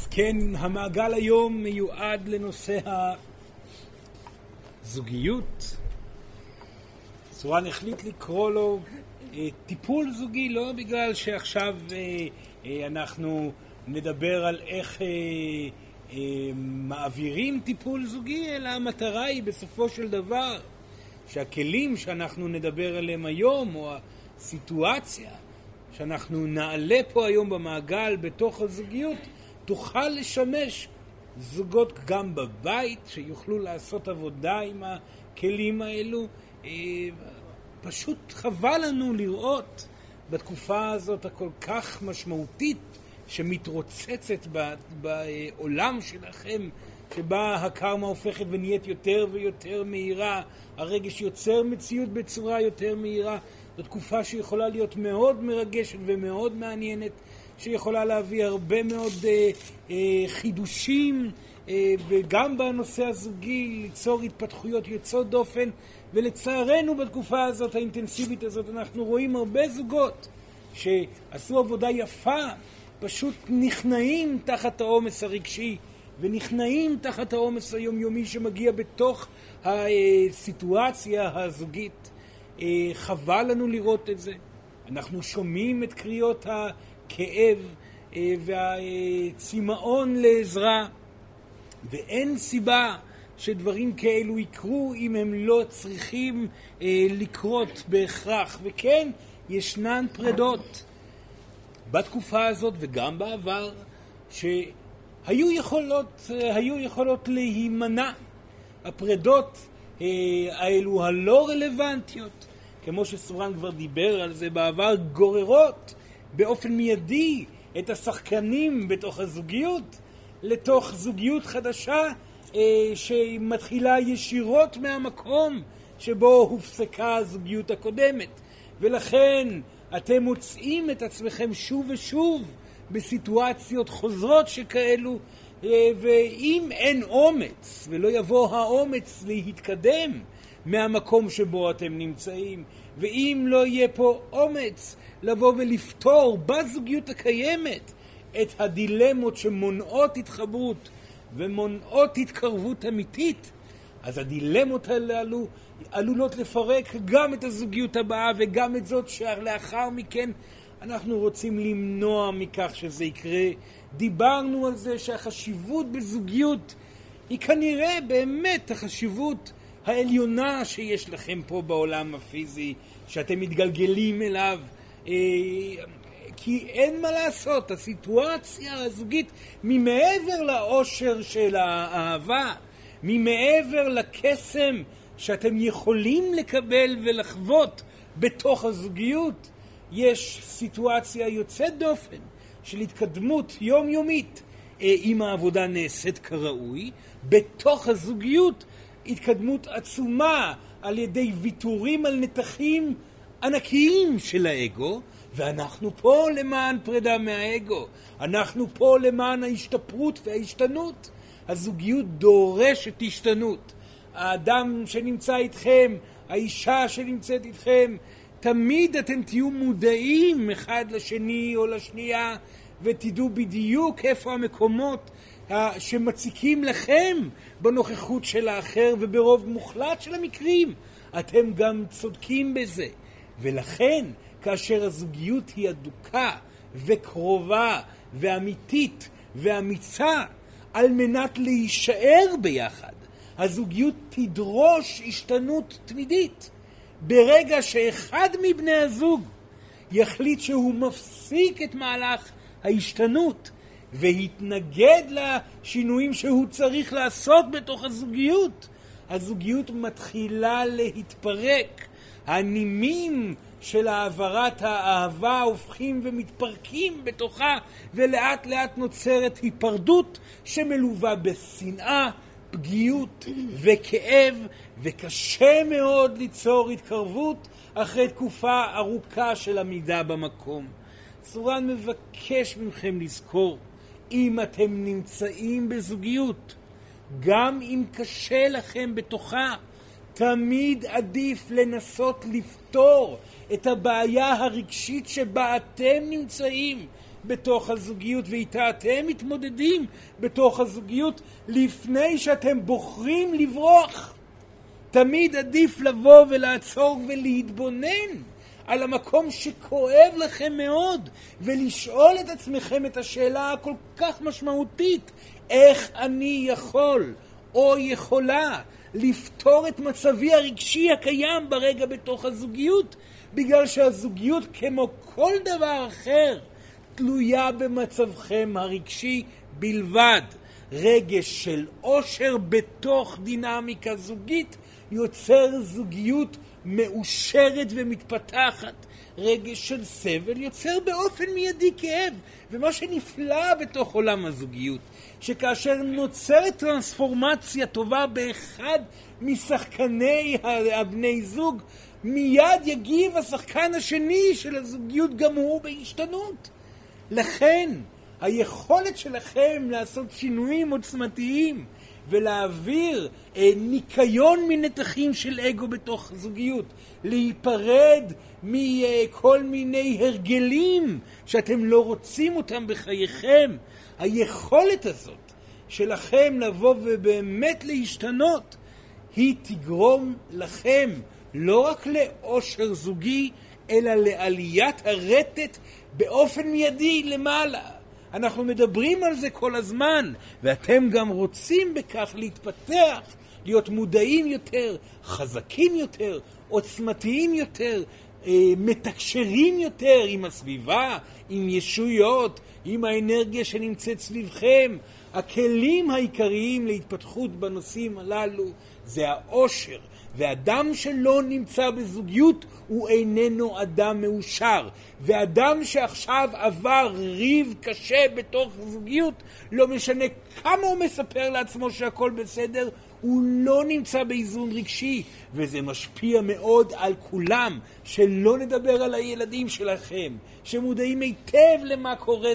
אז כן, המעגל היום מיועד לנושא הזוגיות. צורן החליט לקרוא לו אה, טיפול זוגי, לא בגלל שעכשיו אה, אה, אנחנו נדבר על איך מעבירים טיפול זוגי, אלא המטרה היא בסופו של דבר שהכלים שאנחנו נדבר עליהם היום, או הסיטואציה שאנחנו נעלה פה היום במעגל בתוך הזוגיות, תוכל לשמש זוגות גם בבית, שיוכלו לעשות עבודה עם הכלים האלו. אה, פשוט חבל לנו לראות בתקופה הזאת הכל כך משמעותית שמתרוצצת בעולם שלכם, שבה הקרמה הופכת ונהיית יותר ויותר מהירה, הרגש יוצר מציאות בצורה יותר מהירה. זו תקופה שיכולה להיות מאוד מרגשת ומאוד מעניינת. שיכולה להביא הרבה מאוד אה, אה, חידושים, אה, וגם בנושא הזוגי ליצור התפתחויות יוצאות דופן, ולצערנו בתקופה הזאת, האינטנסיבית הזאת, אנחנו רואים הרבה זוגות שעשו עבודה יפה, פשוט נכנעים תחת העומס הרגשי, ונכנעים תחת העומס היומיומי שמגיע בתוך הסיטואציה הזוגית. אה, חבל לנו לראות את זה. אנחנו שומעים את קריאות ה... הכאב אה, והצמאון לעזרה, ואין סיבה שדברים כאלו יקרו אם הם לא צריכים אה, לקרות בהכרח. וכן, ישנן פרדות בתקופה הזאת וגם בעבר שהיו יכולות, אה, יכולות להימנע. הפרדות האלו הלא רלוונטיות, כמו שסורן כבר דיבר על זה בעבר, גוררות באופן מיידי את השחקנים בתוך הזוגיות לתוך זוגיות חדשה אה, שמתחילה ישירות מהמקום שבו הופסקה הזוגיות הקודמת. ולכן אתם מוצאים את עצמכם שוב ושוב בסיטואציות חוזרות שכאלו, אה, ואם אין אומץ, ולא יבוא האומץ להתקדם מהמקום שבו אתם נמצאים, ואם לא יהיה פה אומץ לבוא ולפתור בזוגיות הקיימת את הדילמות שמונעות התחברות ומונעות התקרבות אמיתית, אז הדילמות הללו עלולות לפרק גם את הזוגיות הבאה וגם את זאת שלאחר מכן אנחנו רוצים למנוע מכך שזה יקרה. דיברנו על זה שהחשיבות בזוגיות היא כנראה באמת החשיבות העליונה שיש לכם פה בעולם הפיזי, שאתם מתגלגלים אליו. אה, כי אין מה לעשות, הסיטואציה הזוגית ממעבר לאושר של האהבה, ממעבר לקסם שאתם יכולים לקבל ולחוות בתוך הזוגיות, יש סיטואציה יוצאת דופן של התקדמות יומיומית אה, אם העבודה נעשית כראוי, בתוך הזוגיות התקדמות עצומה על ידי ויתורים על נתחים ענקיים של האגו, ואנחנו פה למען פרידה מהאגו. אנחנו פה למען ההשתפרות וההשתנות. הזוגיות דורשת השתנות. האדם שנמצא איתכם, האישה שנמצאת איתכם, תמיד אתם תהיו מודעים אחד לשני או לשנייה ותדעו בדיוק איפה המקומות שמציקים לכם בנוכחות של האחר וברוב מוחלט של המקרים אתם גם צודקים בזה. ולכן, כאשר הזוגיות היא אדוקה וקרובה ואמיתית ואמיצה על מנת להישאר ביחד, הזוגיות תדרוש השתנות תמידית. ברגע שאחד מבני הזוג יחליט שהוא מפסיק את מהלך ההשתנות והתנגד לשינויים שהוא צריך לעשות בתוך הזוגיות, הזוגיות מתחילה להתפרק. הנימים של העברת האהבה הופכים ומתפרקים בתוכה, ולאט לאט נוצרת היפרדות שמלווה בשנאה, פגיעות וכאב, וקשה מאוד ליצור התקרבות אחרי תקופה ארוכה של עמידה במקום. סורן מבקש מכם לזכור, אם אתם נמצאים בזוגיות, גם אם קשה לכם בתוכה, תמיד עדיף לנסות לפתור את הבעיה הרגשית שבה אתם נמצאים בתוך הזוגיות ואיתה אתם מתמודדים בתוך הזוגיות לפני שאתם בוחרים לברוח. תמיד עדיף לבוא ולעצור ולהתבונן על המקום שכואב לכם מאוד ולשאול את עצמכם את השאלה הכל כך משמעותית איך אני יכול או יכולה לפתור את מצבי הרגשי הקיים ברגע בתוך הזוגיות בגלל שהזוגיות כמו כל דבר אחר תלויה במצבכם הרגשי בלבד. רגש של עושר בתוך דינמיקה זוגית יוצר זוגיות מאושרת ומתפתחת. רגש של סבל יוצר באופן מיידי כאב. ומה שנפלא בתוך עולם הזוגיות, שכאשר נוצרת טרנספורמציה טובה באחד משחקני הבני זוג, מיד יגיב השחקן השני של הזוגיות גם הוא בהשתנות. לכן, היכולת שלכם לעשות שינויים עוצמתיים ולהעביר אה, ניקיון מנתחים של אגו בתוך זוגיות, להיפרד מכל מיני הרגלים שאתם לא רוצים אותם בחייכם, היכולת הזאת שלכם לבוא ובאמת להשתנות, היא תגרום לכם לא רק לאושר זוגי, אלא לעליית הרטט באופן מיידי למעלה. אנחנו מדברים על זה כל הזמן, ואתם גם רוצים בכך להתפתח, להיות מודעים יותר, חזקים יותר, עוצמתיים יותר, אה, מתקשרים יותר עם הסביבה, עם ישויות, עם האנרגיה שנמצאת סביבכם. הכלים העיקריים להתפתחות בנושאים הללו זה העושר, ואדם שלא נמצא בזוגיות הוא איננו אדם מאושר. ואדם שעכשיו עבר ריב קשה בתוך זוגיות, לא משנה כמה הוא מספר לעצמו שהכל בסדר, הוא לא נמצא באיזון רגשי, וזה משפיע מאוד על כולם, שלא נדבר על הילדים שלכם, שמודעים היטב למה קורה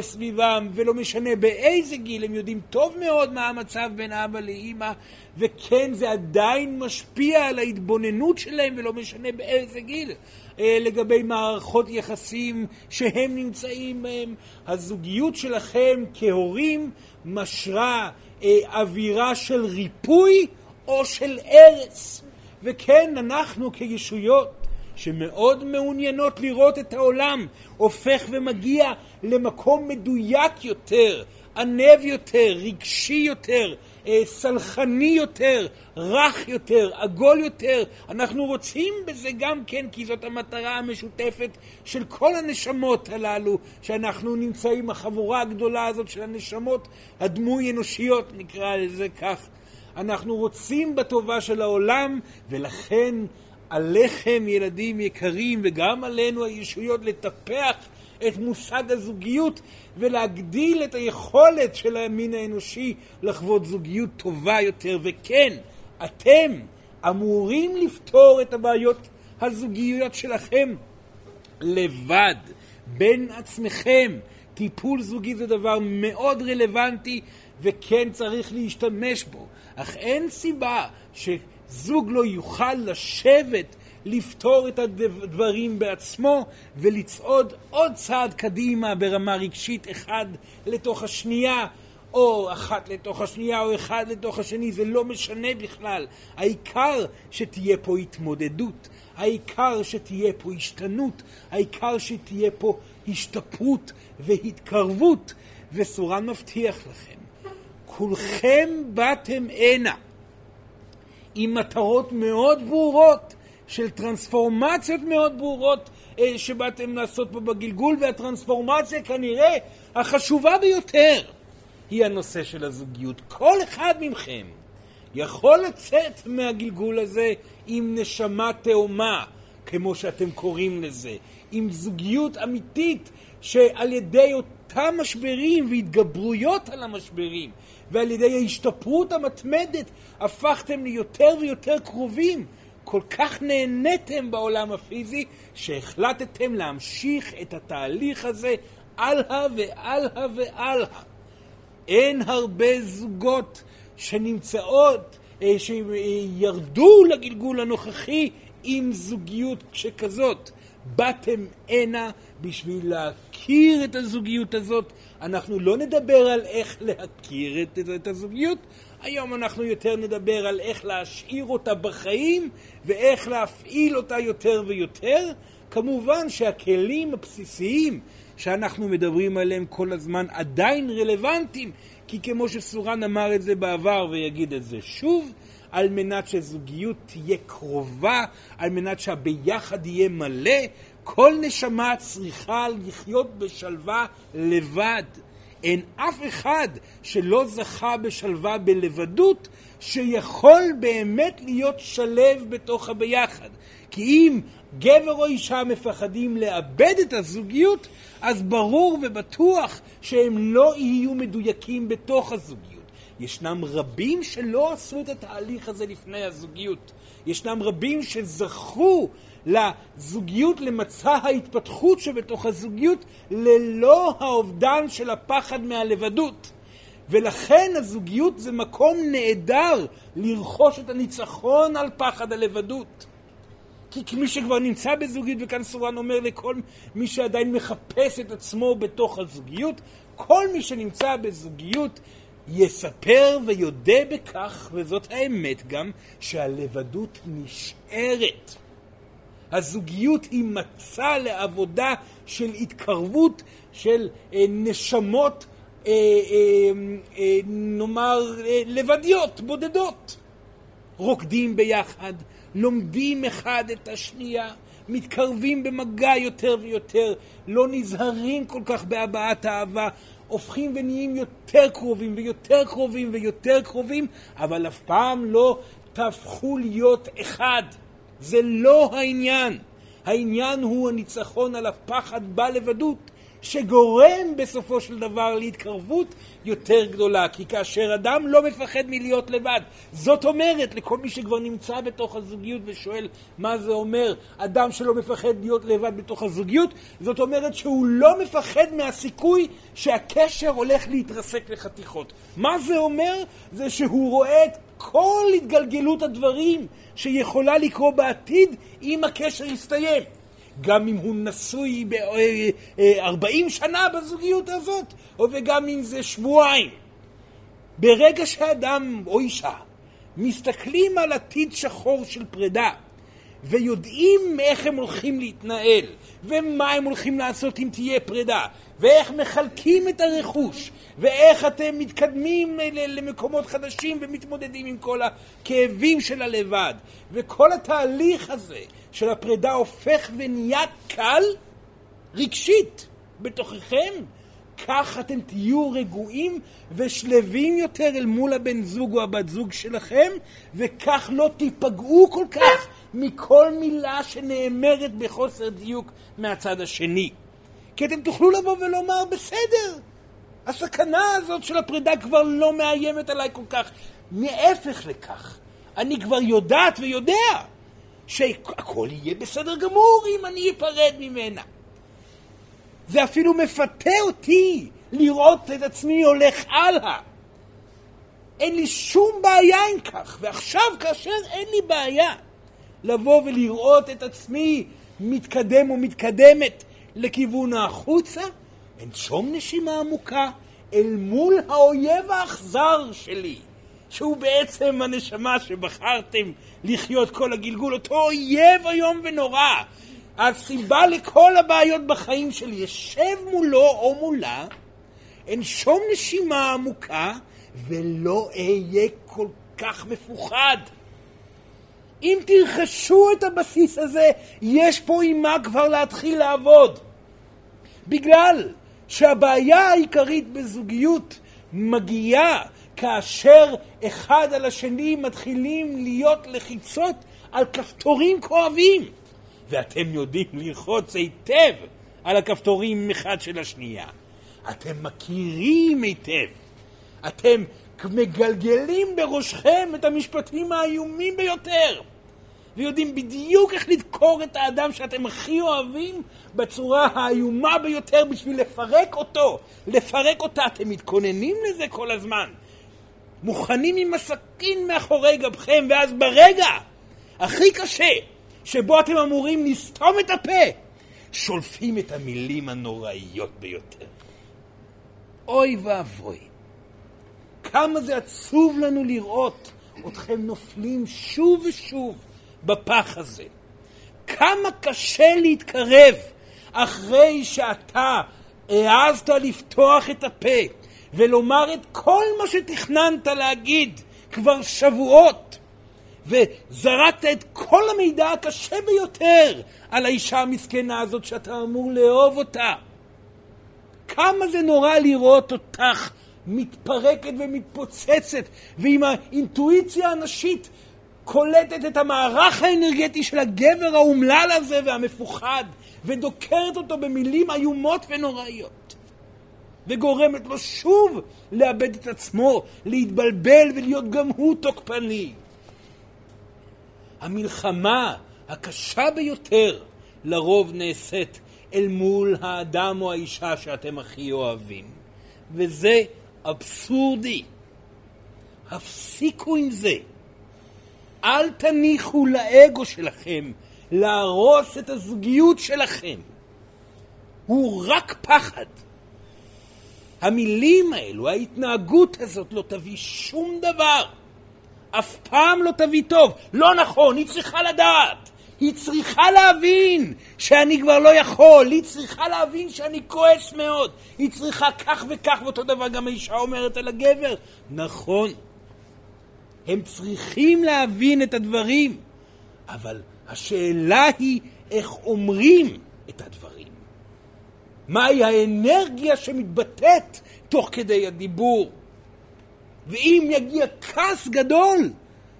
סביבם, ולא משנה באיזה גיל, הם יודעים טוב מאוד מה המצב בין אבא לאימא, וכן, זה עדיין משפיע על ההתבוננות שלהם, ולא משנה באיזה גיל. אה, לגבי מערכות יחסים שהם נמצאים בהם. הזוגיות שלכם כהורים משרה אה, אווירה של ריפוי או של הרס. וכן, אנחנו כישויות שמאוד מעוניינות לראות את העולם הופך ומגיע למקום מדויק יותר, ענב יותר, רגשי יותר, אה, סלחני יותר, רך יותר, עגול יותר. אנחנו רוצים בזה גם כן, כי זאת המטרה המשותפת של כל הנשמות הללו, שאנחנו נמצאים, החבורה הגדולה הזאת של הנשמות הדמוי אנושיות, נקרא לזה כך. אנחנו רוצים בטובה של העולם, ולכן עליכם, ילדים יקרים, וגם עלינו הישויות, לטפח את מושג הזוגיות ולהגדיל את היכולת של המין האנושי לחוות זוגיות טובה יותר. וכן, אתם אמורים לפתור את הבעיות הזוגיות שלכם לבד, בין עצמכם. טיפול זוגי זה דבר מאוד רלוונטי וכן צריך להשתמש בו, אך אין סיבה שזוג לא יוכל לשבת לפתור את הדברים בעצמו ולצעוד עוד צעד קדימה ברמה רגשית אחד לתוך השנייה או אחת לתוך השנייה או אחד לתוך השני, זה לא משנה בכלל. העיקר שתהיה פה התמודדות, העיקר שתהיה פה השתנות, העיקר שתהיה פה השתפרות והתקרבות. וסורן מבטיח לכם, כולכם באתם הנה עם מטרות מאוד ברורות של טרנספורמציות מאוד ברורות אה, שבאתם לעשות פה בגלגול, והטרנספורמציה כנראה החשובה ביותר היא הנושא של הזוגיות. כל אחד מכם יכול לצאת מהגלגול הזה עם נשמה תאומה, כמו שאתם קוראים לזה, עם זוגיות אמיתית שעל ידי אותם משברים והתגברויות על המשברים ועל ידי ההשתפרות המתמדת הפכתם ליותר ויותר קרובים כל כך נהניתם בעולם הפיזי, שהחלטתם להמשיך את התהליך הזה הלאה והלאה והלאה. אין הרבה זוגות שנמצאות, אה, שירדו לגלגול הנוכחי עם זוגיות שכזאת. באתם הנה בשביל להכיר את הזוגיות הזאת. אנחנו לא נדבר על איך להכיר את, את הזוגיות, היום אנחנו יותר נדבר על איך להשאיר אותה בחיים ואיך להפעיל אותה יותר ויותר. כמובן שהכלים הבסיסיים שאנחנו מדברים עליהם כל הזמן עדיין רלוונטיים, כי כמו שסורן אמר את זה בעבר ויגיד את זה שוב, על מנת שזוגיות תהיה קרובה, על מנת שהביחד יהיה מלא, כל נשמה צריכה לחיות בשלווה לבד. אין אף אחד שלא זכה בשלווה בלבדות, שיכול באמת להיות שלב בתוך הביחד. כי אם גבר או אישה מפחדים לאבד את הזוגיות, אז ברור ובטוח שהם לא יהיו מדויקים בתוך הזוגיות. ישנם רבים שלא עשו את התהליך הזה לפני הזוגיות. ישנם רבים שזכו לזוגיות, למצע ההתפתחות שבתוך הזוגיות, ללא האובדן של הפחד מהלבדות. ולכן הזוגיות זה מקום נהדר לרכוש את הניצחון על פחד הלבדות. כי כמי שכבר נמצא בזוגיות, וכאן סורן אומר לכל מי שעדיין מחפש את עצמו בתוך הזוגיות, כל מי שנמצא בזוגיות יספר ויודה בכך, וזאת האמת גם, שהלבדות נשארת. הזוגיות היא מצע לעבודה של התקרבות של אה, נשמות, אה, אה, אה, נאמר, אה, לבדיות, בודדות. רוקדים ביחד, לומדים אחד את השנייה, מתקרבים במגע יותר ויותר, לא נזהרים כל כך בהבעת אהבה, הופכים ונהיים יותר קרובים ויותר קרובים ויותר קרובים, אבל אף פעם לא תהפכו להיות אחד. זה לא העניין. העניין הוא הניצחון על הפחד בלבדות, שגורם בסופו של דבר להתקרבות יותר גדולה. כי כאשר אדם לא מפחד מלהיות לבד, זאת אומרת, לכל מי שכבר נמצא בתוך הזוגיות ושואל מה זה אומר, אדם שלא מפחד להיות לבד בתוך הזוגיות, זאת אומרת שהוא לא מפחד מהסיכוי שהקשר הולך להתרסק לחתיכות. מה זה אומר? זה שהוא רואה את כל התגלגלות הדברים שיכולה לקרות בעתיד אם הקשר יסתיים. גם אם הוא נשוי ב-40 שנה בזוגיות הזאת, וגם אם זה שבועיים. ברגע שאדם או אישה מסתכלים על עתיד שחור של פרידה, ויודעים איך הם הולכים להתנהל, ומה הם הולכים לעשות אם תהיה פרידה, ואיך מחלקים את הרכוש, ואיך אתם מתקדמים למקומות חדשים ומתמודדים עם כל הכאבים של הלבד. וכל התהליך הזה של הפרידה הופך ונהיה קל רגשית בתוככם. כך אתם תהיו רגועים ושלווים יותר אל מול הבן זוג או הבת זוג שלכם, וכך לא תיפגעו כל כך מכל מילה שנאמרת בחוסר דיוק מהצד השני. כי אתם תוכלו לבוא ולומר, בסדר, הסכנה הזאת של הפרידה כבר לא מאיימת עליי כל כך. מהפך לכך, אני כבר יודעת ויודע שהכל יהיה בסדר גמור אם אני אפרד ממנה. זה אפילו מפתה אותי לראות את עצמי הולך הלאה. אין לי שום בעיה עם כך, ועכשיו כאשר אין לי בעיה לבוא ולראות את עצמי מתקדם ומתקדמת לכיוון החוצה, אנשום נשימה עמוקה אל מול האויב האכזר שלי, שהוא בעצם הנשמה שבחרתם לחיות כל הגלגול, אותו אויב איום ונורא. הסיבה לכל הבעיות בחיים שלי, אשב מולו או מולה, אנשום נשימה עמוקה ולא אהיה כל כך מפוחד. אם תרכשו את הבסיס הזה, יש פה עם מה כבר להתחיל לעבוד. בגלל שהבעיה העיקרית בזוגיות מגיעה כאשר אחד על השני מתחילים להיות לחיצות על כפתורים כואבים. ואתם יודעים ללחוץ היטב על הכפתורים אחד של השנייה. אתם מכירים היטב. אתם מגלגלים בראשכם את המשפטים האיומים ביותר. ויודעים בדיוק איך לדקור את האדם שאתם הכי אוהבים בצורה האיומה ביותר בשביל לפרק אותו, לפרק אותה. אתם מתכוננים לזה כל הזמן. מוכנים עם הסכין מאחורי גבכם, ואז ברגע הכי קשה, שבו אתם אמורים לסתום את הפה שולפים את המילים הנוראיות ביותר. אוי ואבוי, כמה זה עצוב לנו לראות אתכם נופלים שוב ושוב בפח הזה. כמה קשה להתקרב אחרי שאתה העזת לפתוח את הפה ולומר את כל מה שתכננת להגיד כבר שבועות וזרקת את כל המידע הקשה ביותר על האישה המסכנה הזאת שאתה אמור לאהוב אותה. כמה זה נורא לראות אותך מתפרקת ומתפוצצת, ועם האינטואיציה הנשית קולטת את המערך האנרגטי של הגבר האומלל הזה והמפוחד, ודוקרת אותו במילים איומות ונוראיות. וגורמת לו שוב לאבד את עצמו, להתבלבל ולהיות גם הוא תוקפני. המלחמה הקשה ביותר לרוב נעשית אל מול האדם או האישה שאתם הכי אוהבים. וזה אבסורדי. הפסיקו עם זה. אל תניחו לאגו שלכם להרוס את הזוגיות שלכם. הוא רק פחד. המילים האלו, ההתנהגות הזאת לא תביא שום דבר. אף פעם לא תביא טוב. לא נכון, היא צריכה לדעת. היא צריכה להבין שאני כבר לא יכול, היא צריכה להבין שאני כועס מאוד, היא צריכה כך וכך, ואותו דבר גם האישה אומרת על הגבר. נכון, הם צריכים להבין את הדברים, אבל השאלה היא איך אומרים את הדברים. מהי האנרגיה שמתבטאת תוך כדי הדיבור. ואם יגיע כעס גדול,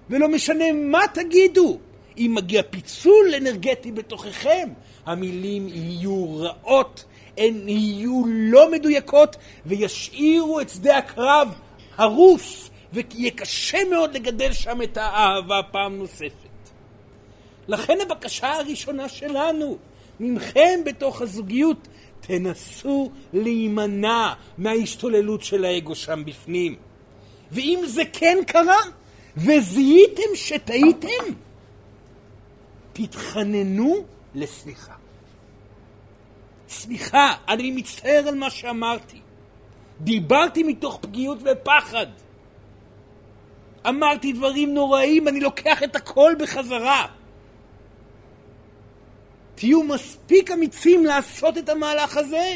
ולא משנה מה תגידו, אם מגיע פיצול אנרגטי בתוככם, המילים יהיו רעות, הן יהיו לא מדויקות וישאירו את שדה הקרב הרוס, ויהיה קשה מאוד לגדל שם את האהבה פעם נוספת. לכן הבקשה הראשונה שלנו, ממכם בתוך הזוגיות, תנסו להימנע מההשתוללות של האגו שם בפנים. ואם זה כן קרה, וזיהיתם שטעיתם, תתחננו לסליחה. סליחה, אני מצטער על מה שאמרתי. דיברתי מתוך פגיעות ופחד. אמרתי דברים נוראים, אני לוקח את הכל בחזרה. תהיו מספיק אמיצים לעשות את המהלך הזה.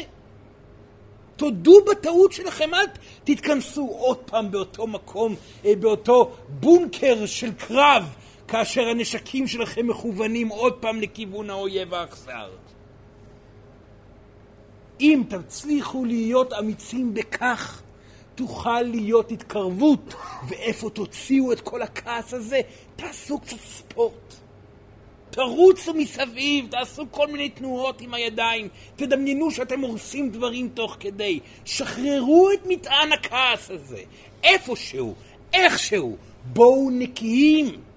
תודו בטעות שלכם, אל תתכנסו עוד פעם באותו מקום, אה, באותו בונקר של קרב, כאשר הנשקים שלכם מכוונים עוד פעם לכיוון האויב האכזר. אם תצליחו להיות אמיצים בכך, תוכל להיות התקרבות. ואיפה תוציאו את כל הכעס הזה? תעשו קצת ספורט. תרוצו מסביב, תעשו כל מיני תנועות עם הידיים, תדמיינו שאתם הורסים דברים תוך כדי. שחררו את מטען הכעס הזה, איפשהו, איכשהו. בואו נקיים.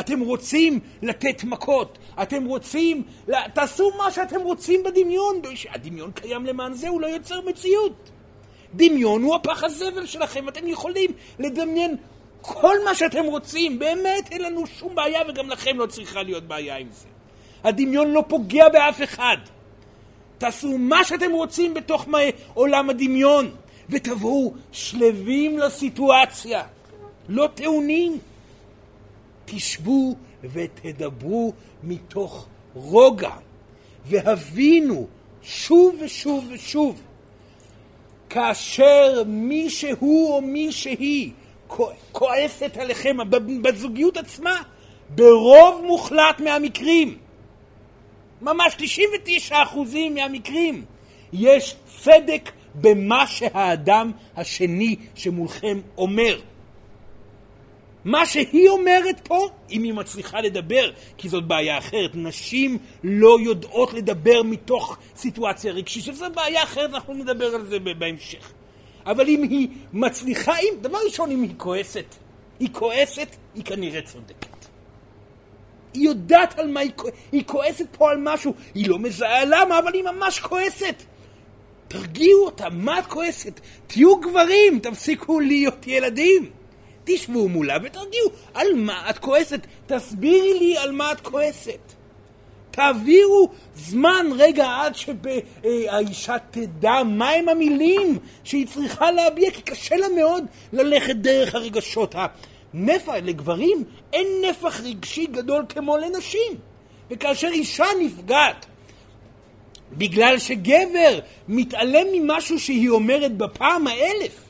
אתם רוצים לתת מכות, אתם רוצים, תעשו מה שאתם רוצים בדמיון, הדמיון קיים למען זה, הוא לא יוצר מציאות. דמיון הוא הפח הזבל שלכם, אתם יכולים לדמיין כל מה שאתם רוצים, באמת אין לנו שום בעיה וגם לכם לא צריכה להיות בעיה עם זה. הדמיון לא פוגע באף אחד. תעשו מה שאתם רוצים בתוך עולם הדמיון, ותבואו שלווים לסיטואציה, לא טעונים. תשבו ותדברו מתוך רוגע, והבינו שוב ושוב ושוב, כאשר מישהו או מישהי כועסת עליכם, בזוגיות עצמה, ברוב מוחלט מהמקרים, ממש 99% מהמקרים, יש צדק במה שהאדם השני שמולכם אומר. מה שהיא אומרת פה, אם היא מצליחה לדבר, כי זאת בעיה אחרת, נשים לא יודעות לדבר מתוך סיטואציה רגשית, שזו בעיה אחרת, אנחנו נדבר על זה בהמשך. אבל אם היא מצליחה, אם, דבר ראשון, אם היא כועסת, היא כועסת, היא כנראה צודקת. היא יודעת על מה היא כועסת, היא כועסת פה על משהו, היא לא מזהה למה, אבל היא ממש כועסת. תרגיעו אותה, מה את כועסת? תהיו גברים, תפסיקו להיות ילדים. תשבו מולה ותרגיעו. על מה את כועסת? תסבירי לי על מה את כועסת. תעבירו זמן רגע עד שהאישה תדע מהם המילים שהיא צריכה להביע, כי קשה לה מאוד ללכת דרך הרגשות. הנפח, לגברים אין נפח רגשי גדול כמו לנשים. וכאשר אישה נפגעת בגלל שגבר מתעלם ממשהו שהיא אומרת בפעם האלף,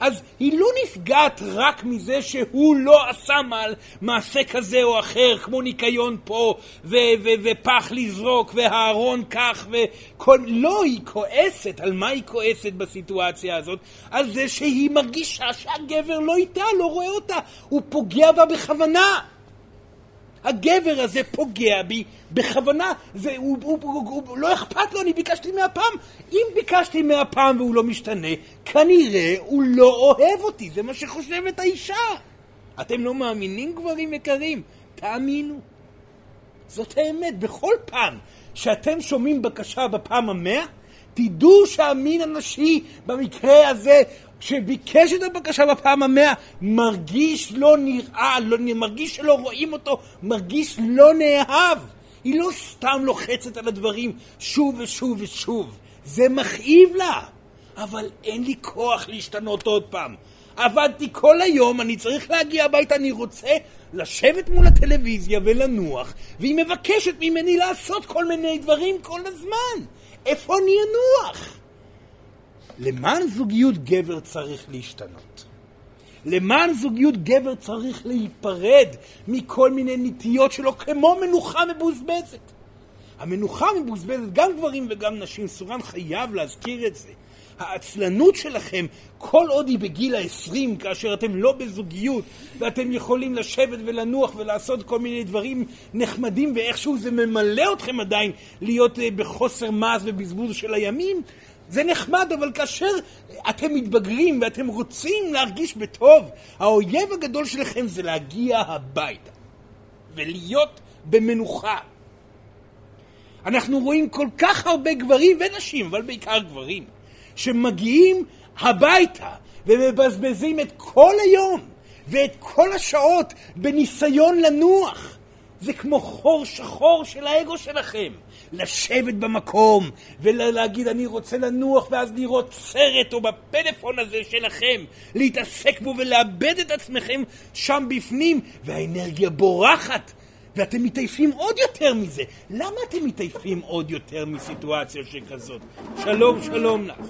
אז היא לא נפגעת רק מזה שהוא לא עשה מעל מעשה כזה או אחר, כמו ניקיון פה, ו- ו- ופח לזרוק, והארון כך, וכל... לא, היא כועסת. על מה היא כועסת בסיטואציה הזאת? על זה שהיא מרגישה שהגבר לא איתה, לא רואה אותה. הוא פוגע בה בכוונה. הגבר הזה פוגע בי בכוונה, זה, הוא, הוא, הוא, הוא, הוא לא אכפת לו, אני ביקשתי מהפעם. אם ביקשתי מהפעם והוא לא משתנה, כנראה הוא לא אוהב אותי, זה מה שחושבת האישה. אתם לא מאמינים, גברים יקרים? תאמינו. זאת האמת, בכל פעם שאתם שומעים בקשה בפעם המאה, תדעו שהמין הנשי במקרה הזה כשביקש את הבקשה בפעם המאה, מרגיש לא נראה, לא, מרגיש שלא רואים אותו, מרגיש לא נאהב. היא לא סתם לוחצת על הדברים שוב ושוב ושוב. זה מכאיב לה. אבל אין לי כוח להשתנות עוד פעם. עבדתי כל היום, אני צריך להגיע הביתה, אני רוצה לשבת מול הטלוויזיה ולנוח, והיא מבקשת ממני לעשות כל מיני דברים כל הזמן. איפה אני אנוח? למען זוגיות גבר צריך להשתנות. למען זוגיות גבר צריך להיפרד מכל מיני נטיות שלו כמו מנוחה מבוזבזת. המנוחה מבוזבזת, גם גברים וגם נשים, סורן חייב להזכיר את זה. העצלנות שלכם, כל עוד היא בגיל ה-20, כאשר אתם לא בזוגיות, ואתם יכולים לשבת ולנוח ולעשות כל מיני דברים נחמדים, ואיכשהו זה ממלא אתכם עדיין להיות אה, בחוסר מעש ובזבוז של הימים, זה נחמד, אבל כאשר אתם מתבגרים ואתם רוצים להרגיש בטוב, האויב הגדול שלכם זה להגיע הביתה ולהיות במנוחה. אנחנו רואים כל כך הרבה גברים ונשים, אבל בעיקר גברים, שמגיעים הביתה ומבזבזים את כל היום ואת כל השעות בניסיון לנוח. זה כמו חור שחור של האגו שלכם. לשבת במקום ולהגיד אני רוצה לנוח ואז לראות סרט או בפלאפון הזה שלכם, להתעסק בו ולאבד את עצמכם שם בפנים והאנרגיה בורחת ואתם מתעייפים עוד יותר מזה. למה אתם מתעייפים עוד יותר מסיטואציה שכזאת? שלום, שלום לך.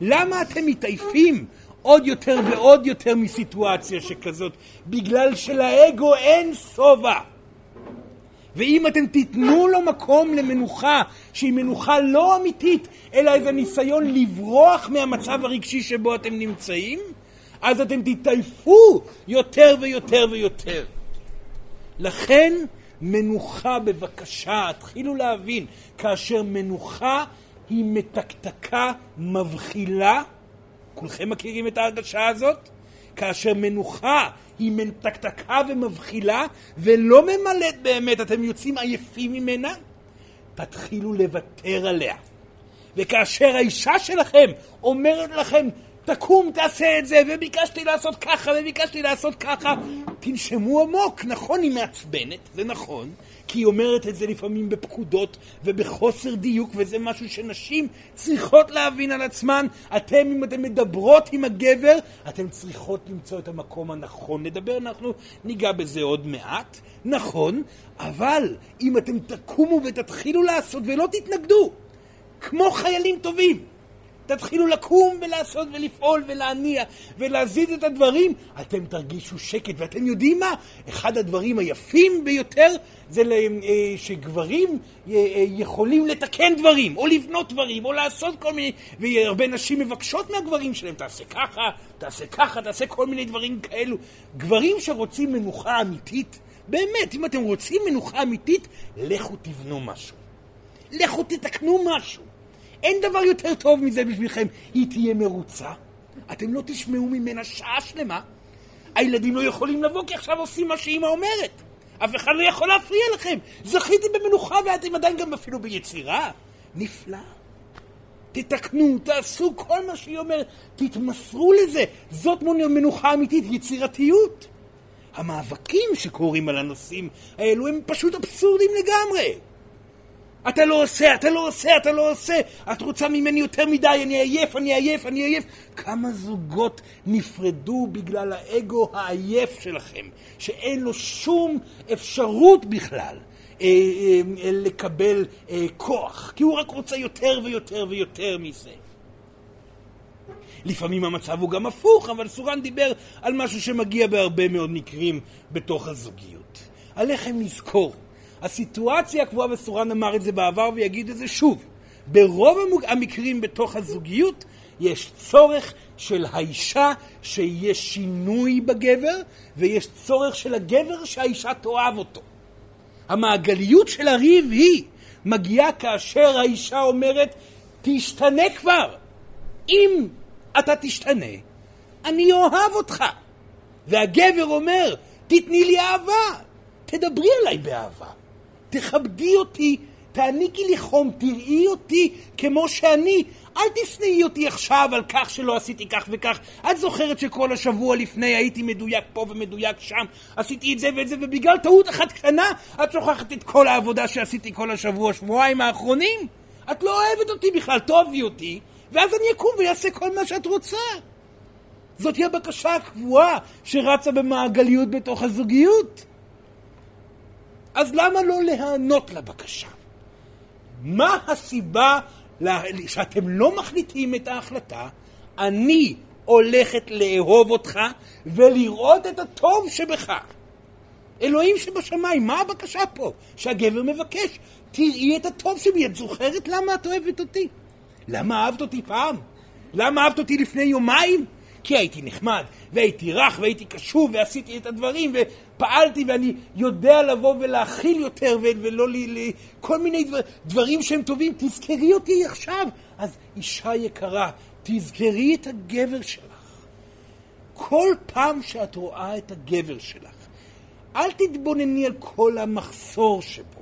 למה אתם מתעייפים עוד יותר ועוד יותר מסיטואציה שכזאת? בגלל שלאגו אין שובע. ואם אתם תיתנו לו מקום למנוחה, שהיא מנוחה לא אמיתית, אלא איזה ניסיון לברוח מהמצב הרגשי שבו אתם נמצאים, אז אתם תתעייפו יותר ויותר ויותר. לכן, מנוחה בבקשה, התחילו להבין, כאשר מנוחה היא מתקתקה מבחילה, כולכם מכירים את ההרגשה הזאת? כאשר מנוחה היא מתקתקה ומבחילה ולא ממלאת באמת, אתם יוצאים עייפים ממנה, תתחילו לוותר עליה. וכאשר האישה שלכם אומרת לכם, תקום, תעשה את זה, וביקשתי לעשות ככה, וביקשתי לעשות ככה, תנשמו עמוק. נכון, היא מעצבנת, זה נכון, כי היא אומרת את זה לפעמים בפקודות ובחוסר דיוק, וזה משהו שנשים צריכות להבין על עצמן. אתם, אם אתן מדברות עם הגבר, אתן צריכות למצוא את המקום הנכון לדבר. אנחנו ניגע בזה עוד מעט. נכון, אבל אם אתם תקומו ותתחילו לעשות ולא תתנגדו, כמו חיילים טובים, תתחילו לקום ולעשות ולפעול ולהניע ולהזיז את הדברים, אתם תרגישו שקט. ואתם יודעים מה? אחד הדברים היפים ביותר זה אה, שגברים אה, אה, יכולים לתקן דברים, או לבנות דברים, או לעשות כל מיני... והרבה נשים מבקשות מהגברים שלהם, תעשה ככה, תעשה ככה, תעשה כל מיני דברים כאלו. גברים שרוצים מנוחה אמיתית, באמת, אם אתם רוצים מנוחה אמיתית, לכו תבנו משהו. לכו תתקנו משהו. אין דבר יותר טוב מזה בשבילכם. היא תהיה מרוצה, אתם לא תשמעו ממנה שעה שלמה. הילדים לא יכולים לבוא כי עכשיו עושים מה שאימא אומרת. אף אחד לא יכול להפריע לכם. זכיתם במנוחה ואתם עדיין גם אפילו ביצירה. נפלא. תתקנו, תעשו כל מה שהיא אומרת, תתמסרו לזה. זאת מנוחה אמיתית, יצירתיות. המאבקים שקורים על הנושאים האלו הם פשוט אבסורדים לגמרי. אתה לא עושה, אתה לא עושה, אתה לא עושה. את רוצה ממני יותר מדי, אני עייף, אני עייף, אני עייף. כמה זוגות נפרדו בגלל האגו העייף שלכם, שאין לו שום אפשרות בכלל אה, אה, לקבל אה, כוח, כי הוא רק רוצה יותר ויותר ויותר מזה. לפעמים המצב הוא גם הפוך, אבל סורן דיבר על משהו שמגיע בהרבה מאוד מקרים בתוך הזוגיות. עליכם לזכור הסיטואציה הקבועה, וסורן אמר את זה בעבר ויגיד את זה שוב, ברוב המקרים בתוך הזוגיות יש צורך של האישה שיהיה שינוי בגבר, ויש צורך של הגבר שהאישה תאהב אותו. המעגליות של הריב היא מגיעה כאשר האישה אומרת, תשתנה כבר. אם אתה תשתנה, אני אוהב אותך. והגבר אומר, תתני לי אהבה, תדברי עליי באהבה. תכבדי אותי, תעניקי לי חום, תראי אותי כמו שאני. אל תשנאי אותי עכשיו על כך שלא עשיתי כך וכך. את זוכרת שכל השבוע לפני הייתי מדויק פה ומדויק שם, עשיתי את זה ואת זה, ובגלל טעות אחת קטנה, את שוכחת את כל העבודה שעשיתי כל השבוע, שבועיים האחרונים? את לא אוהבת אותי בכלל, תאהבי אותי, ואז אני אקום ואעשה כל מה שאת רוצה. זאת היא הבקשה הקבועה שרצה במעגליות בתוך הזוגיות. אז למה לא להיענות לבקשה? מה הסיבה שאתם לא מחליטים את ההחלטה? אני הולכת לאהוב אותך ולראות את הטוב שבך. אלוהים שבשמיים, מה הבקשה פה? שהגבר מבקש, תראי את הטוב שבי. את זוכרת למה את אוהבת אותי? למה אהבת אותי פעם? למה אהבת אותי לפני יומיים? כי הייתי נחמד, והייתי רך, והייתי קשוב, ועשיתי את הדברים, ופעלתי, ואני יודע לבוא ולהכיל יותר, ולא לי, לי כל מיני דבר, דברים שהם טובים. תזכרי אותי עכשיו. אז אישה יקרה, תזכרי את הגבר שלך. כל פעם שאת רואה את הגבר שלך, אל תתבונני על כל המחסור שבו.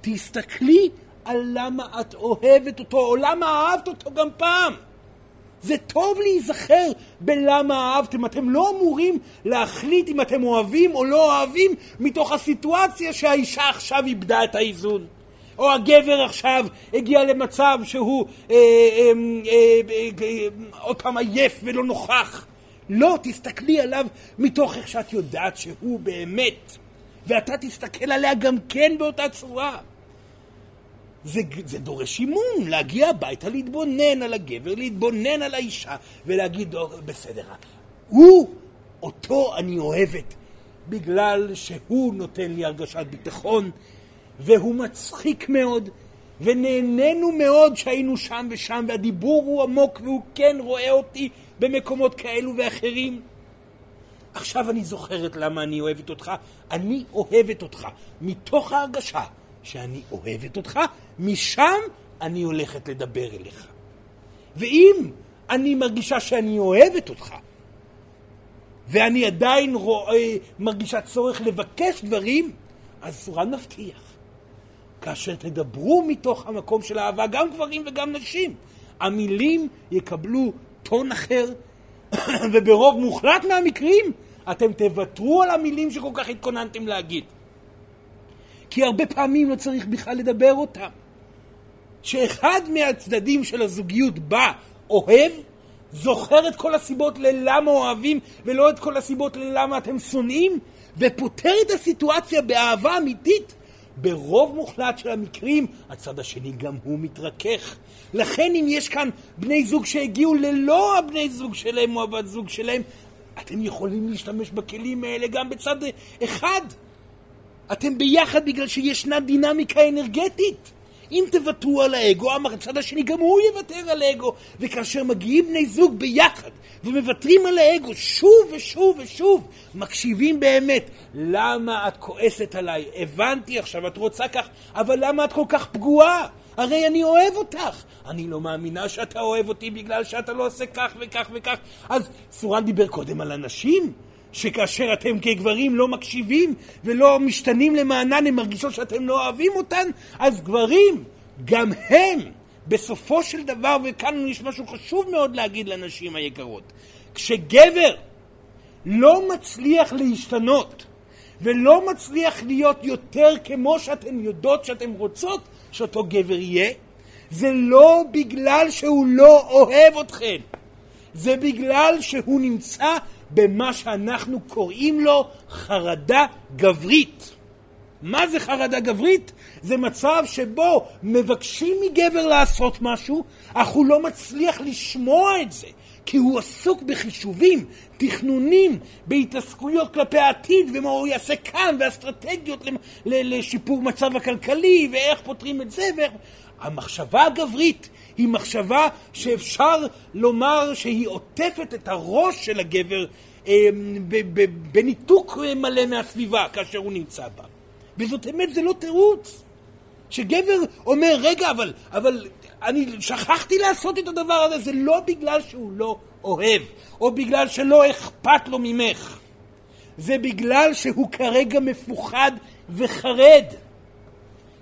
תסתכלי על למה את אוהבת אותו, או למה אהבת אותו גם פעם. זה טוב להיזכר בלמה אהבתם. אתם לא אמורים להחליט אם אתם אוהבים או לא אוהבים מתוך הסיטואציה שהאישה עכשיו איבדה את האיזון. או הגבר עכשיו הגיע למצב שהוא אה, אה, אה, עוד פעם עייף ולא נוכח. לא, תסתכלי עליו מתוך איך שאת יודעת שהוא באמת. ואתה תסתכל עליה גם כן באותה צורה. זה, זה דורש אימון, להגיע הביתה, להתבונן על הגבר, להתבונן על האישה, ולהגיד, בסדר, הוא, אותו אני אוהבת, בגלל שהוא נותן לי הרגשת ביטחון, והוא מצחיק מאוד, ונהנינו מאוד שהיינו שם ושם, והדיבור הוא עמוק, והוא כן רואה אותי במקומות כאלו ואחרים. עכשיו אני זוכרת למה אני אוהבת אותך. אני אוהבת אותך מתוך ההרגשה שאני אוהבת אותך, משם אני הולכת לדבר אליך. ואם אני מרגישה שאני אוהבת אותך, ואני עדיין רואה, מרגישה צורך לבקש דברים, אז סורן מבטיח. כאשר תדברו מתוך המקום של אהבה, גם גברים וגם נשים, המילים יקבלו טון אחר, וברוב מוחלט מהמקרים אתם תוותרו על המילים שכל כך התכוננתם להגיד. כי הרבה פעמים לא צריך בכלל לדבר אותם. שאחד מהצדדים של הזוגיות בא, אוהב, זוכר את כל הסיבות ללמה אוהבים ולא את כל הסיבות ללמה אתם שונאים, ופותר את הסיטואציה באהבה אמיתית, ברוב מוחלט של המקרים הצד השני גם הוא מתרכך. לכן אם יש כאן בני זוג שהגיעו ללא הבני זוג שלהם או הבת זוג שלהם, אתם יכולים להשתמש בכלים האלה גם בצד אחד. אתם ביחד בגלל שישנה דינמיקה אנרגטית. אם תוותרו על האגו, הצד השני גם הוא יוותר על האגו. וכאשר מגיעים בני זוג ביחד ומוותרים על האגו שוב ושוב ושוב, מקשיבים באמת, למה את כועסת עליי? הבנתי עכשיו, את רוצה כך, אבל למה את כל כך פגועה? הרי אני אוהב אותך. אני לא מאמינה שאתה אוהב אותי בגלל שאתה לא עושה כך וכך וכך. אז סורן דיבר קודם על אנשים. שכאשר אתם כגברים לא מקשיבים ולא משתנים למענן, הם מרגישות שאתם לא אוהבים אותן, אז גברים, גם הם, בסופו של דבר, וכאן יש משהו חשוב מאוד להגיד לנשים היקרות, כשגבר לא מצליח להשתנות, ולא מצליח להיות יותר כמו שאתן יודעות שאתן רוצות שאותו גבר יהיה, זה לא בגלל שהוא לא אוהב אתכן, זה בגלל שהוא נמצא במה שאנחנו קוראים לו חרדה גברית. מה זה חרדה גברית? זה מצב שבו מבקשים מגבר לעשות משהו, אך הוא לא מצליח לשמוע את זה, כי הוא עסוק בחישובים, תכנונים, בהתעסקויות כלפי העתיד, ומה הוא יעשה כאן, ואסטרטגיות לשיפור מצב הכלכלי, ואיך פותרים את זה, ואיך... המחשבה הגברית היא מחשבה שאפשר לומר שהיא עוטפת את הראש של הגבר אה, בניתוק מלא מהסביבה כאשר הוא נמצא בה. וזאת אמת, זה לא תירוץ. שגבר אומר, רגע, אבל, אבל אני שכחתי לעשות את הדבר הזה, זה לא בגלל שהוא לא אוהב, או בגלל שלא אכפת לו ממך. זה בגלל שהוא כרגע מפוחד וחרד.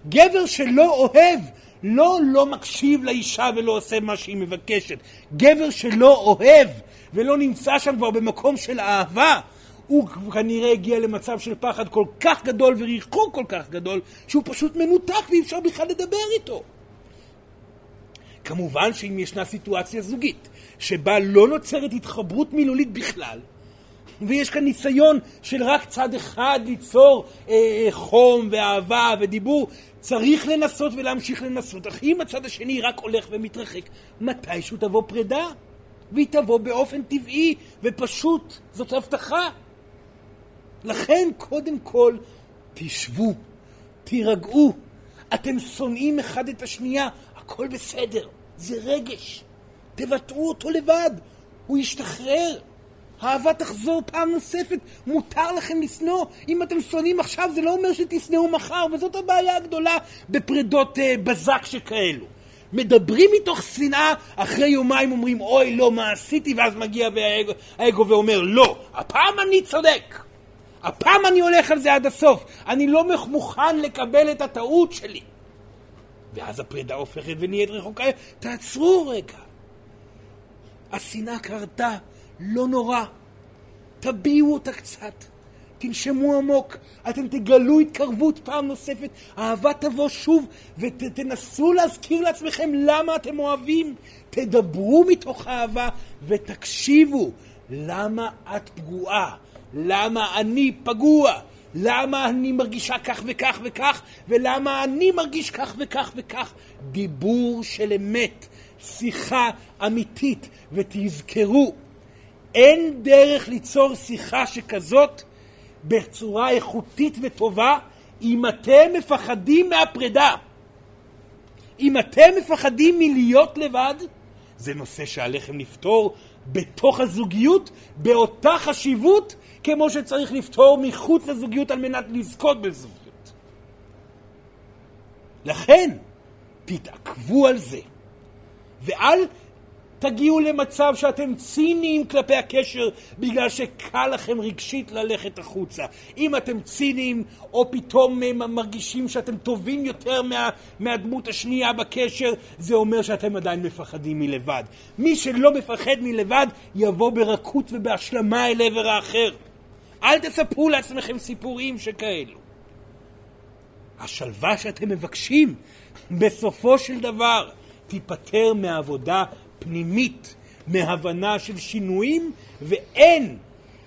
גבר שלא אוהב, לא לא מקשיב לאישה ולא עושה מה שהיא מבקשת. גבר שלא אוהב ולא נמצא שם כבר במקום של אהבה, הוא כנראה הגיע למצב של פחד כל כך גדול וריחוק כל כך גדול, שהוא פשוט מנותק ואי אפשר בכלל לדבר איתו. כמובן שאם ישנה סיטואציה זוגית שבה לא נוצרת התחברות מילולית בכלל, ויש כאן ניסיון של רק צד אחד ליצור אה, אה, חום ואהבה ודיבור, צריך לנסות ולהמשיך לנסות. אך אם הצד השני רק הולך ומתרחק, מתישהו תבוא פרידה, והיא תבוא באופן טבעי ופשוט, זאת הבטחה. לכן קודם כל תשבו, תירגעו. אתם שונאים אחד את השנייה, הכל בסדר, זה רגש. תבטאו אותו לבד, הוא ישתחרר. האהבה תחזור פעם נוספת, מותר לכם לשנוא. אם אתם שונאים עכשיו זה לא אומר שתשנאו מחר, וזאת הבעיה הגדולה בפרדות uh, בזק שכאלו. מדברים מתוך שנאה, אחרי יומיים אומרים אוי לא מה עשיתי, ואז מגיע האגו ואומר לא, הפעם אני צודק. הפעם אני הולך על זה עד הסוף. אני לא מוכן לקבל את הטעות שלי. ואז הפרידה הופכת ונהיית רחוקה. תעצרו רגע. השנאה קרתה, לא נורא. תביעו אותה קצת. תנשמו עמוק, אתם תגלו התקרבות פעם נוספת, אהבה תבוא שוב, ותנסו להזכיר לעצמכם למה אתם אוהבים. תדברו מתוך אהבה ותקשיבו למה את פגועה. למה אני פגוע? למה אני מרגישה כך וכך וכך, ולמה אני מרגיש כך וכך וכך. דיבור של אמת, שיחה אמיתית, ותזכרו, אין דרך ליצור שיחה שכזאת בצורה איכותית וטובה אם אתם מפחדים מהפרידה. אם אתם מפחדים מלהיות לבד, זה נושא שעליכם לפתור בתוך הזוגיות באותה חשיבות כמו שצריך לפתור מחוץ לזוגיות על מנת לזכות בזוגיות. לכן, תתעכבו על זה, ואל תגיעו למצב שאתם ציניים כלפי הקשר בגלל שקל לכם רגשית ללכת החוצה. אם אתם ציניים או פתאום מרגישים שאתם טובים יותר מה, מהדמות השנייה בקשר, זה אומר שאתם עדיין מפחדים מלבד. מי שלא מפחד מלבד יבוא ברכות ובהשלמה אל עבר האחר. אל תספרו לעצמכם סיפורים שכאלו. השלווה שאתם מבקשים, בסופו של דבר, תיפטר מעבודה פנימית, מהבנה של שינויים, ואין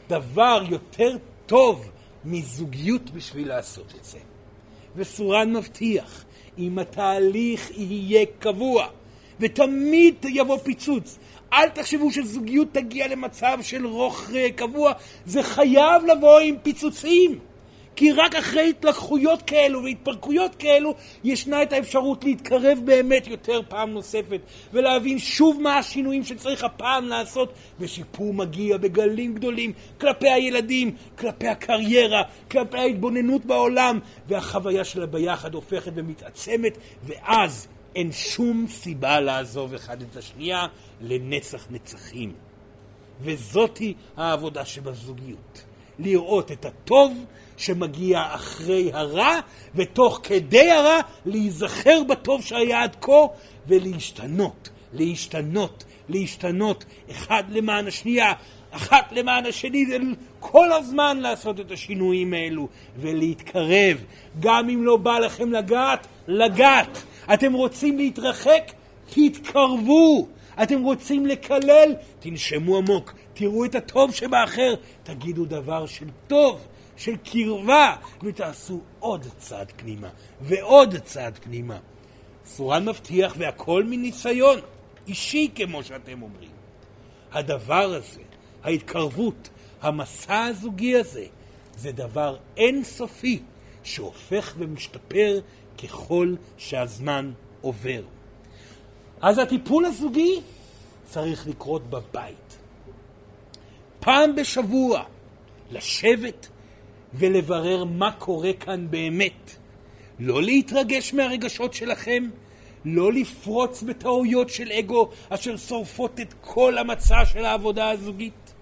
דבר יותר טוב מזוגיות בשביל לעשות את זה. וסורן מבטיח, אם התהליך יהיה קבוע, ותמיד יבוא פיצוץ, אל תחשבו שזוגיות תגיע למצב של רוך קבוע, זה חייב לבוא עם פיצוצים. כי רק אחרי התלקחויות כאלו והתפרקויות כאלו ישנה את האפשרות להתקרב באמת יותר פעם נוספת ולהבין שוב מה השינויים שצריך הפעם לעשות ושיפור מגיע בגלים גדולים כלפי הילדים, כלפי הקריירה, כלפי ההתבוננות בעולם והחוויה שלה ביחד הופכת ומתעצמת ואז אין שום סיבה לעזוב אחד את השנייה לנצח נצחים. וזאתי העבודה שבזוגיות. לראות את הטוב שמגיע אחרי הרע, ותוך כדי הרע להיזכר בטוב שהיה עד כה, ולהשתנות, להשתנות, להשתנות אחד למען השנייה, אחת למען השני, זה כל הזמן לעשות את השינויים האלו ולהתקרב. גם אם לא בא לכם לגעת, לגעת. אתם רוצים להתרחק? תתקרבו. אתם רוצים לקלל? תנשמו עמוק. תראו את הטוב שבאחר. תגידו דבר של טוב, של קרבה, ותעשו עוד צעד פנימה ועוד צעד פנימה. סורן מבטיח והכל מניסיון אישי, כמו שאתם אומרים. הדבר הזה, ההתקרבות, המסע הזוגי הזה, זה דבר אינסופי שהופך ומשתפר ככל שהזמן עובר. אז הטיפול הזוגי צריך לקרות בבית. פעם בשבוע לשבת ולברר מה קורה כאן באמת. לא להתרגש מהרגשות שלכם, לא לפרוץ בטעויות של אגו אשר שורפות את כל המצע של העבודה הזוגית.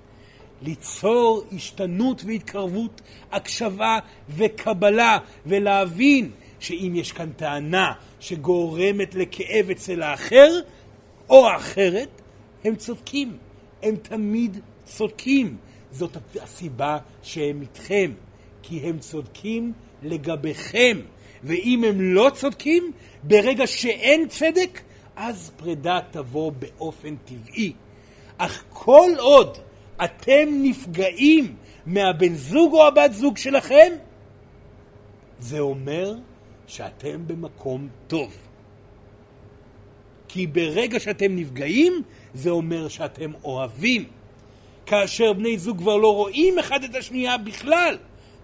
ליצור השתנות והתקרבות, הקשבה וקבלה, ולהבין שאם יש כאן טענה שגורמת לכאב אצל האחר או האחרת, הם צודקים. הם תמיד צודקים. זאת הסיבה שהם איתכם, כי הם צודקים לגביכם. ואם הם לא צודקים, ברגע שאין צדק, אז פרידה תבוא באופן טבעי. אך כל עוד אתם נפגעים מהבן זוג או הבת זוג שלכם, זה אומר שאתם במקום טוב. כי ברגע שאתם נפגעים, זה אומר שאתם אוהבים. כאשר בני זוג כבר לא רואים אחד את השנייה בכלל,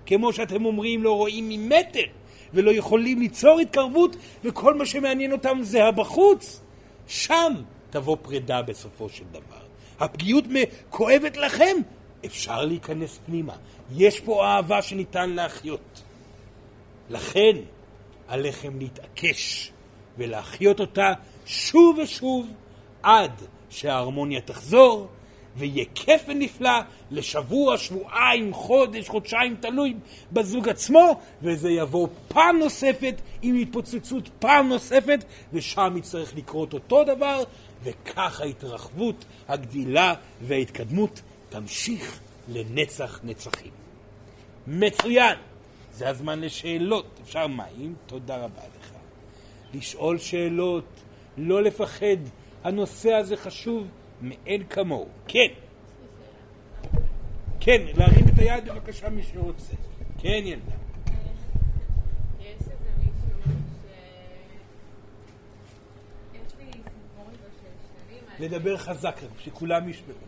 כמו שאתם אומרים, לא רואים ממטר, ולא יכולים ליצור התקרבות, וכל מה שמעניין אותם זה הבחוץ, שם תבוא פרידה בסופו של דבר. הפגיעות כואבת לכם, אפשר להיכנס פנימה. יש פה אהבה שניתן להחיות. לכן, עליכם להתעקש ולהחיות אותה שוב ושוב עד שההרמוניה תחזור ויהיה כיף ונפלא לשבוע, שבועיים, חודש, חודשיים, תלוי בזוג עצמו, וזה יבוא פעם נוספת עם התפוצצות פעם נוספת, ושם יצטרך לקרות אותו דבר, וכך ההתרחבות, הגדילה וההתקדמות תמשיך לנצח נצחים. מצוין! זה הזמן לשאלות. אפשר מים? תודה רבה לך. לשאול שאלות, לא לפחד. הנושא הזה חשוב מאין כמוהו. כן. כן, להרים את היד בבקשה מי שרוצה. כן, ילדה. לדבר חזק, שכולם ישמעו.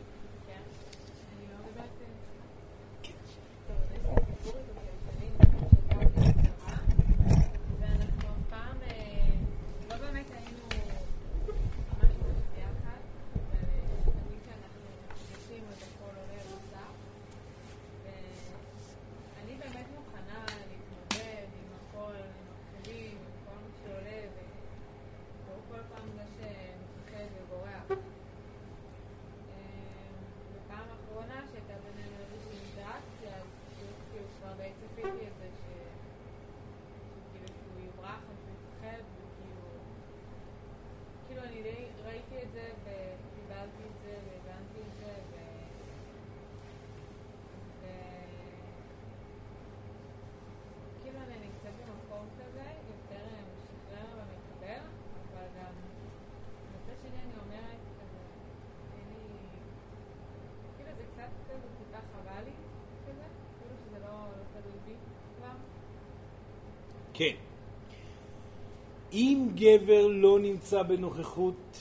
גבר לא נמצא בנוכחות,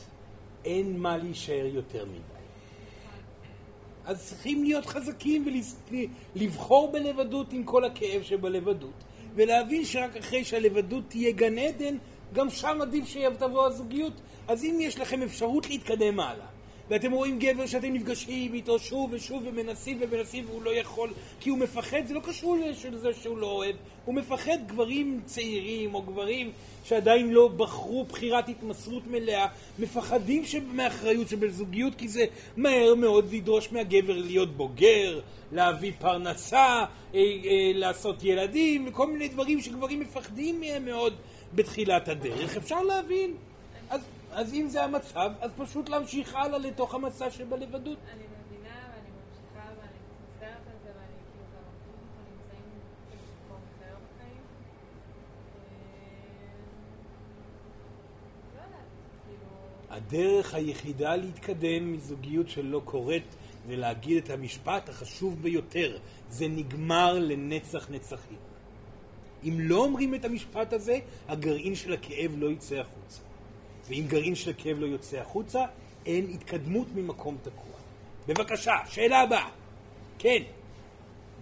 אין מה להישאר יותר מדי. אז צריכים להיות חזקים ולבחור בלבדות עם כל הכאב שבלבדות, ולהבין שרק אחרי שהלבדות תהיה גן עדן, גם שם עדיף שתבוא הזוגיות. אז אם יש לכם אפשרות להתקדם הלאה, ואתם רואים גבר שאתם נפגשים איתו שוב ושוב ומנסים ומנסים והוא לא יכול כי הוא מפחד, זה לא קשור לזה שהוא לא אוהב, הוא מפחד גברים צעירים או גברים שעדיין לא בחרו בחירת התמסרות מלאה, מפחדים מאחריות שבזוגיות כי זה מהר מאוד לדרוש מהגבר להיות בוגר, להביא פרנסה, אה, אה, לעשות ילדים וכל מיני דברים שגברים מפחדים מהם מאוד בתחילת הדרך, אפשר להבין. אז אז אם זה המצב, אז פשוט להמשיך הלאה לתוך המסע שבלבדות. אני מבינה ואני ממשיכה ואני חוזרת על זה ואני כאילו גם אנחנו נמצאים במקום אחר בחיים. אה, לא כאילו... הדרך היחידה להתקדם מזוגיות שלא קורית זה להגיד את המשפט החשוב ביותר, זה נגמר לנצח נצחים. אם לא אומרים את המשפט הזה, הגרעין של הכאב לא יצא החוצה. ואם גרעין של הכאב לא יוצא החוצה, אין התקדמות ממקום תקוע. בבקשה, שאלה הבאה. כן.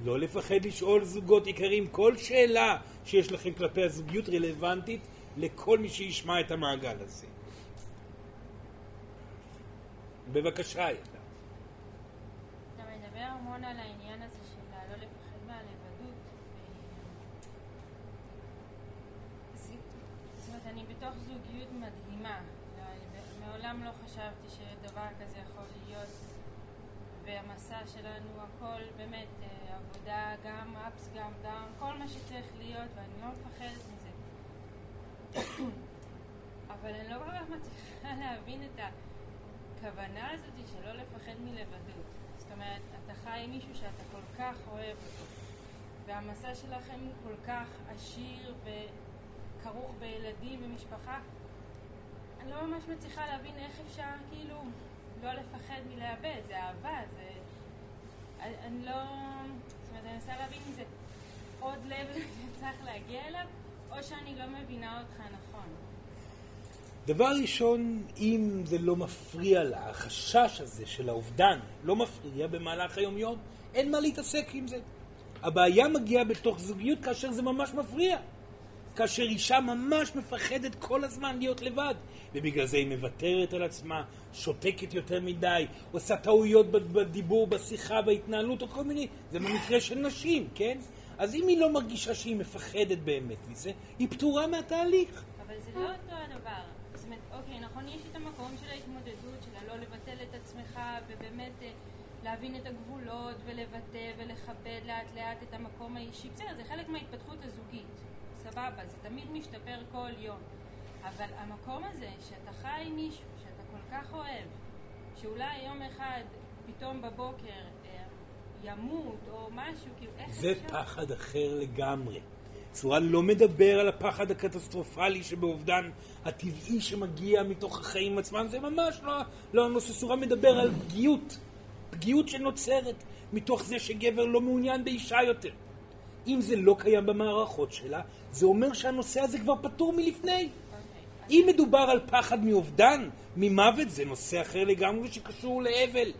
לא לפחד לשאול זוגות יקרים, כל שאלה שיש לכם כלפי הזוגיות רלוונטית לכל מי שישמע את המעגל הזה. בבקשה, ילדה. אתה מדבר המון על העניין הזה של לא לפחד מהלבדות. זה- זאת אומרת, אני בתוך זוגיות מדהימה. מעולם לא חשבתי שדבר כזה יכול להיות. והמסע שלנו, הכל באמת, אה, עבודה, גם ups, גם down, כל מה שצריך להיות, ואני לא מפחדת מזה. אבל אני לא כל כך מצליחה להבין את הכוונה הזאת שלא לפחד מלבדות. זאת אומרת, אתה חי עם מישהו שאתה כל כך אוהב אותו, והמסע שלכם הוא כל כך עשיר וכרוך בילדים ומשפחה. אני לא ממש מצליחה להבין איך אפשר כאילו לא לפחד מלאבד, זה אהבה, זה... אני, לא... זאת אומרת, אני מנסה להבין אם זה עוד לב שצריך להגיע אליו, או שאני לא מבינה אותך נכון. דבר ראשון, אם זה לא מפריע לה, החשש הזה של האובדן לא מפריע במהלך היומיום, אין מה להתעסק עם זה. הבעיה מגיעה בתוך זוגיות כאשר זה ממש מפריע. כאשר אישה ממש מפחדת כל הזמן להיות לבד, ובגלל זה היא מוותרת על עצמה, שותקת יותר מדי, עושה טעויות בדיבור, בשיחה, בהתנהלות, או כל מיני, זה במקרה של נשים, כן? אז אם היא לא מרגישה שהיא מפחדת באמת מזה, היא פטורה מהתהליך. אבל זה לא אותו הדבר. זאת אומרת, אוקיי, נכון, יש את המקום של ההתמודדות, של הלא לבטל את עצמך, ובאמת אה, להבין את הגבולות, ולבטא, ולכבד לאט לאט את המקום האישי. בסדר, זה חלק מההתפתחות הזוגית. סבבה, זה תמיד משתפר כל יום. אבל המקום הזה, שאתה חי עם מישהו, שאתה כל כך אוהב, שאולי יום אחד, פתאום בבוקר, אה, ימות, או משהו, כאילו, איך זה אפשר? פחד אחר לגמרי. צורה לא מדבר על הפחד הקטסטרופלי שבאובדן הטבעי שמגיע מתוך החיים עצמם, זה ממש לא, לא הנושא. צורה מדבר על פגיעות, פגיעות שנוצרת מתוך זה שגבר לא מעוניין באישה יותר. אם זה לא קיים במערכות שלה, זה אומר שהנושא הזה כבר פתור מלפני. אם מדובר על פחד מאובדן, ממוות, זה נושא אחר לגמרי שקשור לאבל.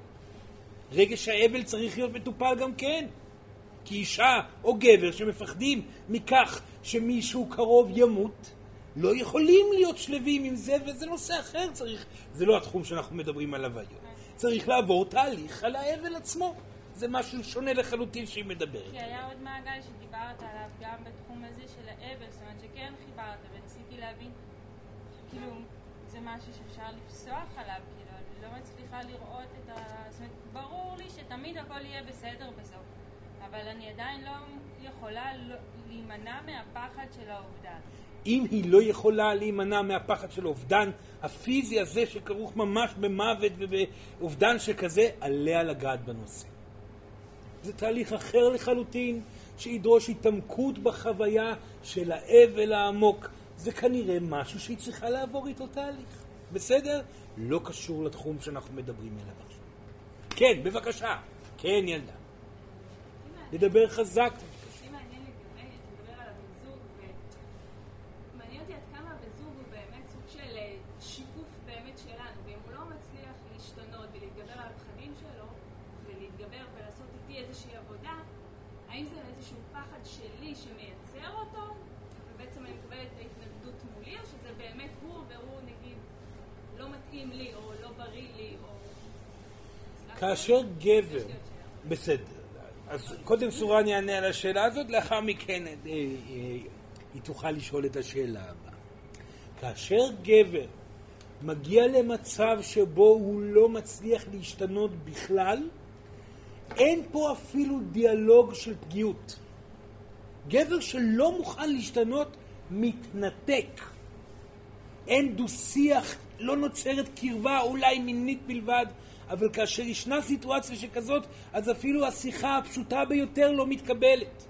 רגש האבל צריך להיות מטופל גם כן. כי אישה או גבר שמפחדים מכך שמישהו קרוב ימות, לא יכולים להיות שלווים עם זה, וזה נושא אחר, צריך, זה לא התחום שאנחנו מדברים עליו היום. צריך לעבור תהליך על האבל עצמו. זה משהו שונה לחלוטין שהיא מדברת. כי היה עוד מעגל שדיברת עליו גם בתחום הזה של האבל, זאת אומרת שכן חיברת וניסיתי להבין, כאילו, זה משהו שאפשר לפסוח עליו, כאילו, אני לא מצליחה לראות את ה... זאת אומרת, ברור לי שתמיד הכל יהיה בסדר בסוף, אבל אני עדיין לא יכולה לא- להימנע מהפחד של האובדן. אם היא לא יכולה להימנע מהפחד של האובדן הפיזי הזה שכרוך ממש במוות ובאובדן שכזה, עליה לגעת בנושא. זה תהליך אחר לחלוטין, שידרוש התעמקות בחוויה של האבל העמוק. זה כנראה משהו שהיא צריכה לעבור איתו תהליך. בסדר? לא קשור לתחום שאנחנו מדברים עליו עכשיו. כן, בבקשה. כן, ילדה. לדבר חזק. אותי מעניין לגבי, אתה מדבר על הבן זוג, ומעניין אותי עד כמה הבן זוג הוא באמת סוג של אה, שיקוף באמת שלנו, ואם הוא לא מצליח להשתנות ולהתגבר על הפחדים שלו, ולהתגבר ולעשות איתי איזושהי עבודה, האם זה איזשהו פחד שלי שמייצר אותו, ובעצם אני מקבלת את ההתנגדות מולי, או שזה באמת הוא, והוא נגיד לא מתאים לי, או לא בריא לי, או... כאשר גבר. בסדר, אז קודם סורן יענה על השאלה הזאת, לאחר מכן אה, אה, היא תוכל לשאול את השאלה הבאה. כאשר גבר מגיע למצב שבו הוא לא מצליח להשתנות בכלל, אין פה אפילו דיאלוג של פגיעות. גבר שלא מוכן להשתנות מתנתק. אין דו-שיח, לא נוצרת קרבה, אולי מינית בלבד, אבל כאשר ישנה סיטואציה שכזאת, אז אפילו השיחה הפשוטה ביותר לא מתקבלת.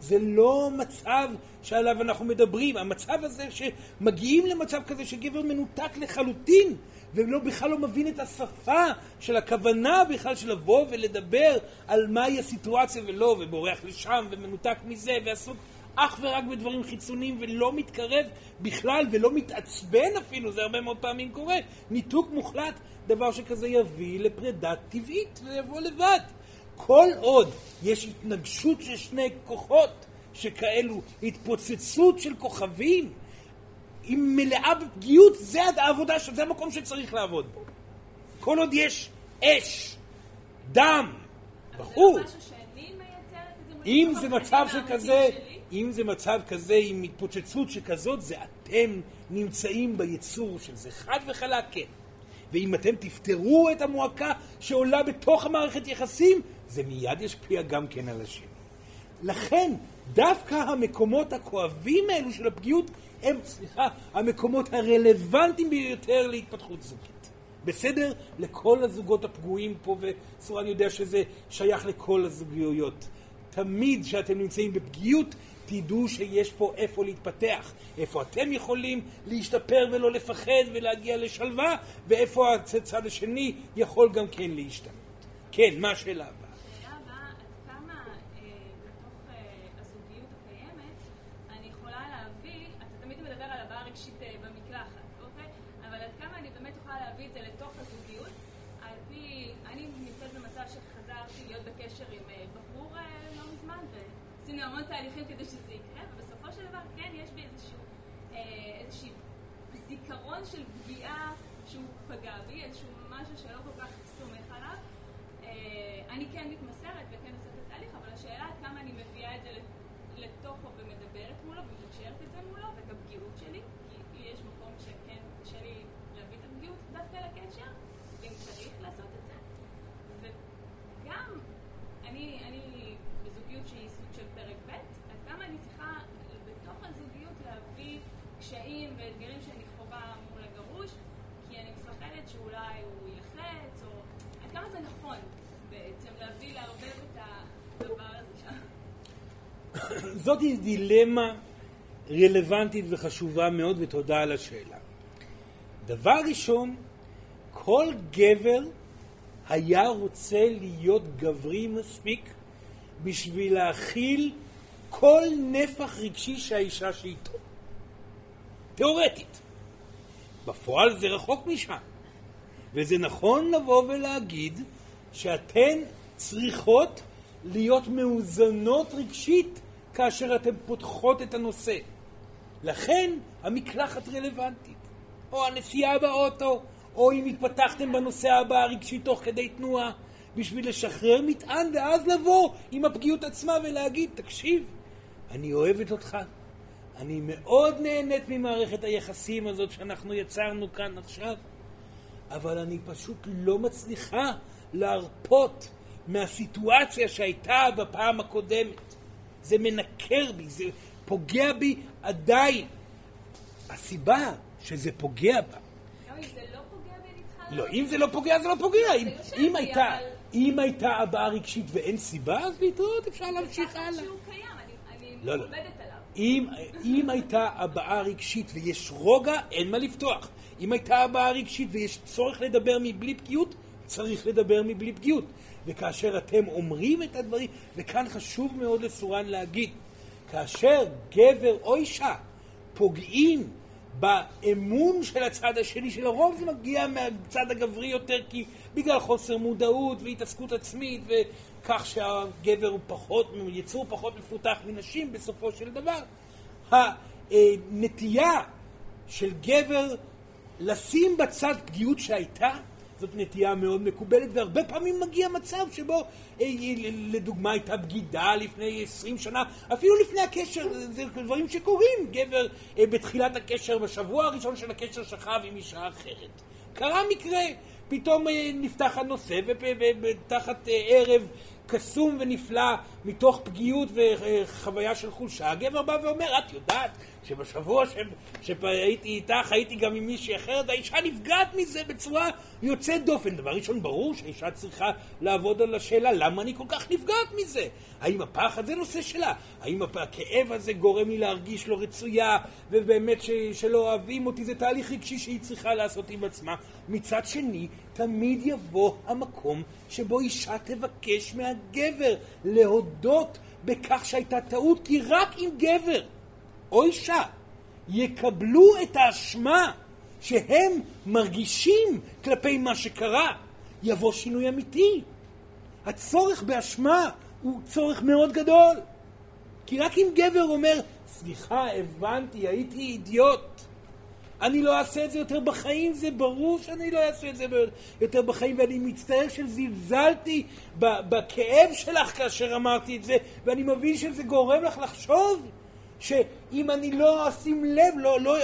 זה לא מצב שעליו אנחנו מדברים. המצב הזה שמגיעים למצב כזה שגבר מנותק לחלוטין ולא בכלל לא מבין את השפה של הכוונה בכלל של לבוא ולדבר על מהי הסיטואציה ולא, ובורח לשם ומנותק מזה ועסוק אך ורק בדברים חיצוניים ולא מתקרב בכלל ולא מתעצבן אפילו, זה הרבה מאוד פעמים קורה. ניתוק מוחלט, דבר שכזה יביא לפרידה טבעית ויבוא לבד. כל עוד יש התנגשות של שני כוחות שכאלו, התפוצצות של כוכבים, עם מלאה בפגיעות, זה העבודה, זה המקום שצריך לעבוד בו. כל עוד יש אש, דם, בחור. אם זה מצב שכזה, אם זה מצב כזה עם התפוצצות שכזאת, זה אתם נמצאים ביצור של זה. חד וחלק כן. ואם אתם תפתרו את המועקה שעולה בתוך המערכת יחסים, זה מיד ישפיע גם כן על השני. לכן, דווקא המקומות הכואבים האלו של הפגיעות הם, סליחה, המקומות הרלוונטיים ביותר להתפתחות זוגית. בסדר? לכל הזוגות הפגועים פה, וסורן יודע שזה שייך לכל הזוגיות. תמיד כשאתם נמצאים בפגיעות, תדעו שיש פה איפה להתפתח, איפה אתם יכולים להשתפר ולא לפחד ולהגיע לשלווה, ואיפה הצד השני יכול גם כן להשתנות. כן, מה השאלה זאת דילמה רלוונטית וחשובה מאוד, ותודה על השאלה. דבר ראשון, כל גבר היה רוצה להיות גברי מספיק בשביל להכיל כל נפח רגשי שהאישה שאיתו. תאורטית. בפועל זה רחוק משם. וזה נכון לבוא ולהגיד שאתן צריכות להיות מאוזנות רגשית כאשר אתן פותחות את הנושא. לכן המקלחת רלוונטית, או הנסיעה באוטו, או אם התפתחתם בנושא הבא הרגשי תוך כדי תנועה, בשביל לשחרר מטען ואז לבוא עם הפגיעות עצמה ולהגיד, תקשיב, אני אוהבת אותך, אני מאוד נהנית ממערכת היחסים הזאת שאנחנו יצרנו כאן עכשיו, אבל אני פשוט לא מצליחה להרפות מהסיטואציה שהייתה בפעם הקודמת. זה מנקר בי, זה פוגע בי עדיין. הסיבה שזה פוגע בה. לא, אם זה לא פוגע, זה לא פוגע. אם, אם הייתה, אם הייתה הבעה רגשית ואין סיבה, אז להתראות, אפשר להמשיך הלאה. לא, לא. אם, אם הייתה הבעה רגשית ויש רוגע, אין מה לפתוח. אם הייתה הבעה רגשית ויש צורך לדבר מבלי פגיעות, צריך לדבר מבלי פגיעות. וכאשר אתם אומרים את הדברים, וכאן חשוב מאוד לסורן להגיד, כאשר גבר או אישה פוגעים באמון של הצד השני, שלרוב זה מגיע מהצד הגברי יותר, כי בגלל חוסר מודעות והתעסקות עצמית, וכך שהגבר הוא פחות, יצור פחות מפותח מנשים בסופו של דבר, הנטייה של גבר לשים בצד פגיעות שהייתה, זאת נטייה מאוד מקובלת, והרבה פעמים מגיע מצב שבו, אה, לדוגמה, הייתה בגידה לפני עשרים שנה, אפילו לפני הקשר, זה דברים שקורים. גבר אה, בתחילת הקשר, בשבוע הראשון של הקשר, שכב עם אישה אחרת. קרה מקרה, פתאום אה, נפתח הנושא, ותחת ערב קסום ונפלא, מתוך פגיעות וחוויה של חולשה, הגבר בא ואומר, את יודעת, שבשבוע ש... שהייתי איתך, הייתי גם עם מישהי אחרת, האישה נפגעת מזה בצורה יוצאת דופן. דבר ראשון, ברור שהאישה צריכה לעבוד על השאלה למה אני כל כך נפגעת מזה. האם הפחד זה נושא שלה? האם הכאב הזה גורם לי להרגיש לא רצויה, ובאמת ש... שלא אוהבים אותי? זה תהליך רגשי שהיא צריכה לעשות עם עצמה. מצד שני, תמיד יבוא המקום שבו אישה תבקש מהגבר להודות בכך שהייתה טעות, כי רק אם גבר או אישה יקבלו את האשמה שהם מרגישים כלפי מה שקרה, יבוא שינוי אמיתי. הצורך באשמה הוא צורך מאוד גדול. כי רק אם גבר אומר, סליחה, הבנתי, הייתי אידיוט, אני לא אעשה את זה יותר בחיים, זה ברור שאני לא אעשה את זה יותר בחיים, ואני מצטער שזלזלתי בכאב שלך כאשר אמרתי את זה, ואני מבין שזה גורם לך לחשוב שאם אני לא אשים לב, לא, לא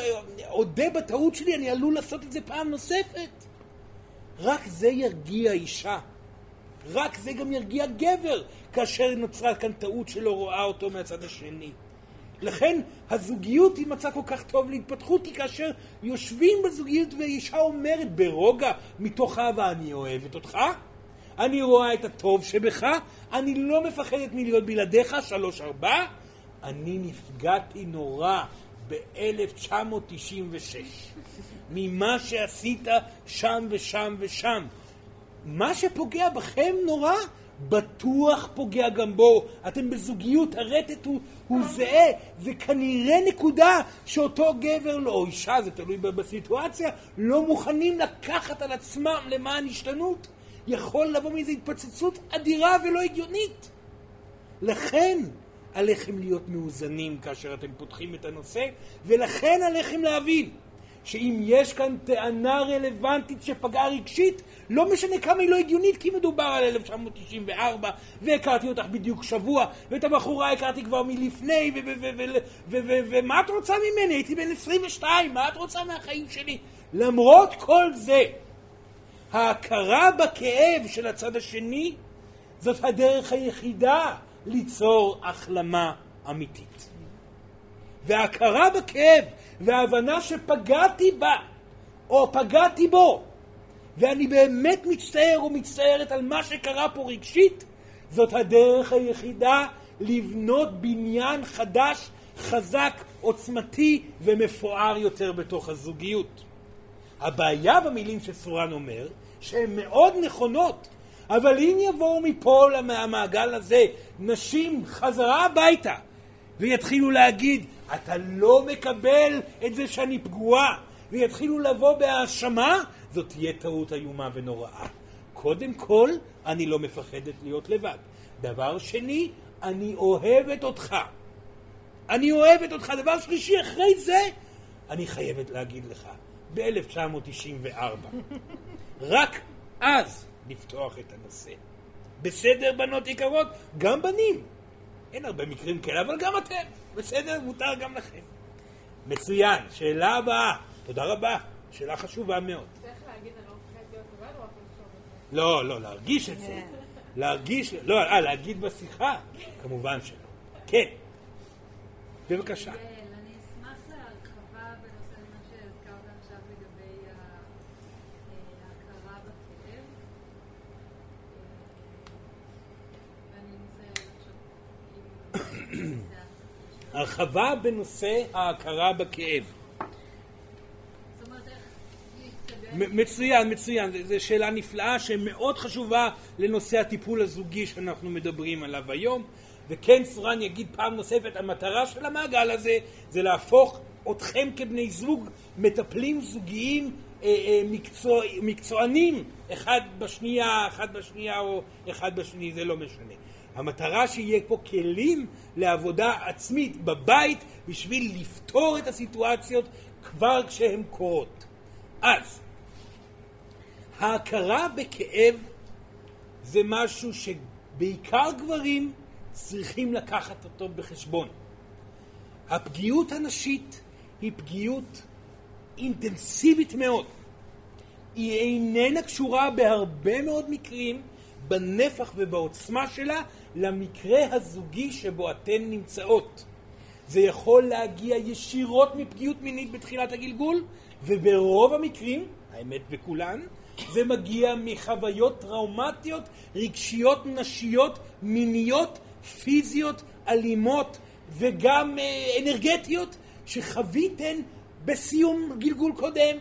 אודה בטעות שלי, אני עלול לעשות את זה פעם נוספת. רק זה ירגיע אישה. רק זה גם ירגיע גבר, כאשר נוצרה כאן טעות שלא רואה אותו מהצד השני. לכן הזוגיות היא מצע כל כך טוב להתפתחות, כי כאשר יושבים בזוגיות ואישה אומרת ברוגע, מתוך אהבה, אני אוהבת אותך, אני רואה את הטוב שבך, אני לא מפחדת מלהיות בלעדיך, שלוש ארבע, אני נפגעתי נורא ב-1996 ממה שעשית שם ושם ושם. מה שפוגע בכם נורא, בטוח פוגע גם בו. אתם בזוגיות, הרטט הוא, הוא זהה. זה כנראה נקודה שאותו גבר לא, או אישה, זה תלוי בסיטואציה, לא מוכנים לקחת על עצמם למען השתנות. יכול לבוא מאיזו התפוצצות אדירה ולא הגיונית. לכן, עליכם להיות מאוזנים כאשר אתם פותחים את הנושא, ולכן עליכם להבין שאם יש כאן טענה רלוונטית שפגעה רגשית, לא משנה כמה היא לא הגיונית, כי מדובר על 1994, והכרתי אותך בדיוק שבוע, ואת הבחורה הכרתי כבר מלפני, ומה את רוצה ממני? הייתי בן 22, מה את רוצה מהחיים שלי? למרות כל זה, ההכרה בכאב של הצד השני, זאת הדרך היחידה ליצור החלמה אמיתית. וההכרה בכאב וההבנה שפגעתי בה, או פגעתי בו, ואני באמת מצטער או מצטערת על מה שקרה פה רגשית, זאת הדרך היחידה לבנות בניין חדש, חזק, עוצמתי ומפואר יותר בתוך הזוגיות. הבעיה במילים שסורן אומר, שהן מאוד נכונות, אבל אם יבואו מפה מהמעגל הזה נשים חזרה הביתה ויתחילו להגיד, אתה לא מקבל את זה שאני פגועה, ויתחילו לבוא בהאשמה, זאת תהיה טעות איומה ונוראה. קודם כל, אני לא מפחדת להיות לבד. דבר שני, אני אוהבת אותך. אני אוהבת אותך. דבר שלישי, אחרי זה, אני חייבת להגיד לך, ב-1994, רק אז לפתוח את הנושא. בסדר, בנות יקרות? גם בנים. אין הרבה מקרים כאלה, אבל גם אתם. בסדר, מותר גם לכם. מצוין. שאלה הבאה. תודה רבה. שאלה חשובה מאוד. צריך להגיד, אני לא מפחדת להיות לבד או רק לחשוב את זה? לא, לא, להרגיש את זה. להרגיש, לא, אה, להגיד בשיחה? כמובן שלא. כן. בבקשה. הרחבה בנושא ההכרה בכאב. מצוין, מצוין, זו שאלה נפלאה שמאוד חשובה לנושא הטיפול הזוגי שאנחנו מדברים עליו היום וכן סורן יגיד פעם נוספת, המטרה של המעגל הזה זה להפוך אתכם כבני זוג, מטפלים זוגיים אה, אה, מקצוע, מקצוענים אחד בשנייה, אחד בשנייה או אחד בשני, זה לא משנה. המטרה שיהיה פה כלים לעבודה עצמית בבית בשביל לפתור את הסיטואציות כבר כשהן קורות. אז, ההכרה בכאב זה משהו שבעיקר גברים צריכים לקחת אותו בחשבון. הפגיעות הנשית היא פגיעות אינטנסיבית מאוד. היא איננה קשורה בהרבה מאוד מקרים בנפח ובעוצמה שלה למקרה הזוגי שבו אתן נמצאות. זה יכול להגיע ישירות מפגיעות מינית בתחילת הגלגול, וברוב המקרים, האמת בכולן, זה מגיע מחוויות טראומטיות, רגשיות, נשיות, מיניות, פיזיות, אלימות וגם אה, אנרגטיות שחוויתן בסיום גלגול קודם,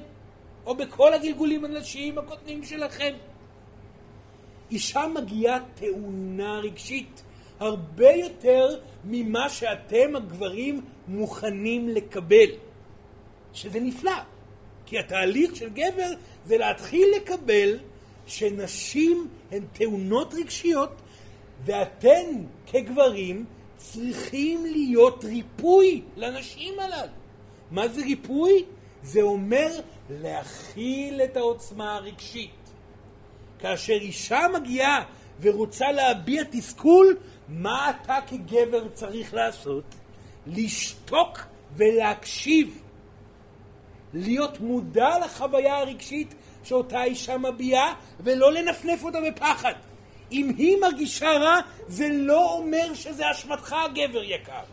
או בכל הגלגולים הנשיים הקודמים שלכם. אישה מגיעה טעונה רגשית הרבה יותר ממה שאתם הגברים מוכנים לקבל, שזה נפלא. כי התהליך של גבר זה להתחיל לקבל שנשים הן טעונות רגשיות ואתם כגברים צריכים להיות ריפוי לנשים הללו. מה זה ריפוי? זה אומר להכיל את העוצמה הרגשית. כאשר אישה מגיעה ורוצה להביע תסכול, מה אתה כגבר צריך לעשות? לשתוק ולהקשיב. להיות מודע לחוויה הרגשית שאותה אישה מביעה ולא לנפנף אותה בפחד. אם היא מרגישה רע, זה לא אומר שזה אשמתך, גבר יקר.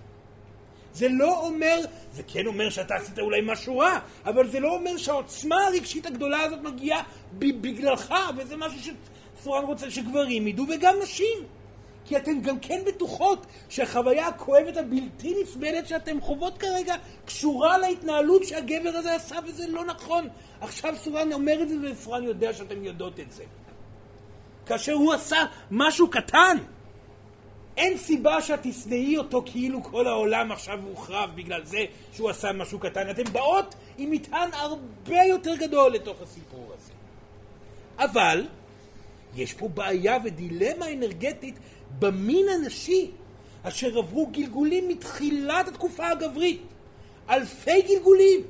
זה לא אומר, זה כן אומר שאתה עשית אולי משהו רע, אבל זה לא אומר שהעוצמה הרגשית הגדולה הזאת מגיעה בגללך, וזה משהו שסורן רוצה שגברים ידעו, וגם נשים. כי אתן גם כן בטוחות שהחוויה הכואבת הבלתי נסבלת שאתן חוות כרגע קשורה להתנהלות שהגבר הזה עשה וזה לא נכון. עכשיו סורן אומר את זה וסורן יודע שאתן יודעות את זה. כאשר הוא עשה משהו קטן, אין סיבה שאת תשנאי אותו כאילו כל העולם עכשיו הוחרב בגלל זה שהוא עשה משהו קטן. אתן באות עם מטען הרבה יותר גדול לתוך הסיפור הזה. אבל יש פה בעיה ודילמה אנרגטית במין הנשי, אשר עברו גלגולים מתחילת התקופה הגברית, אלפי גלגולים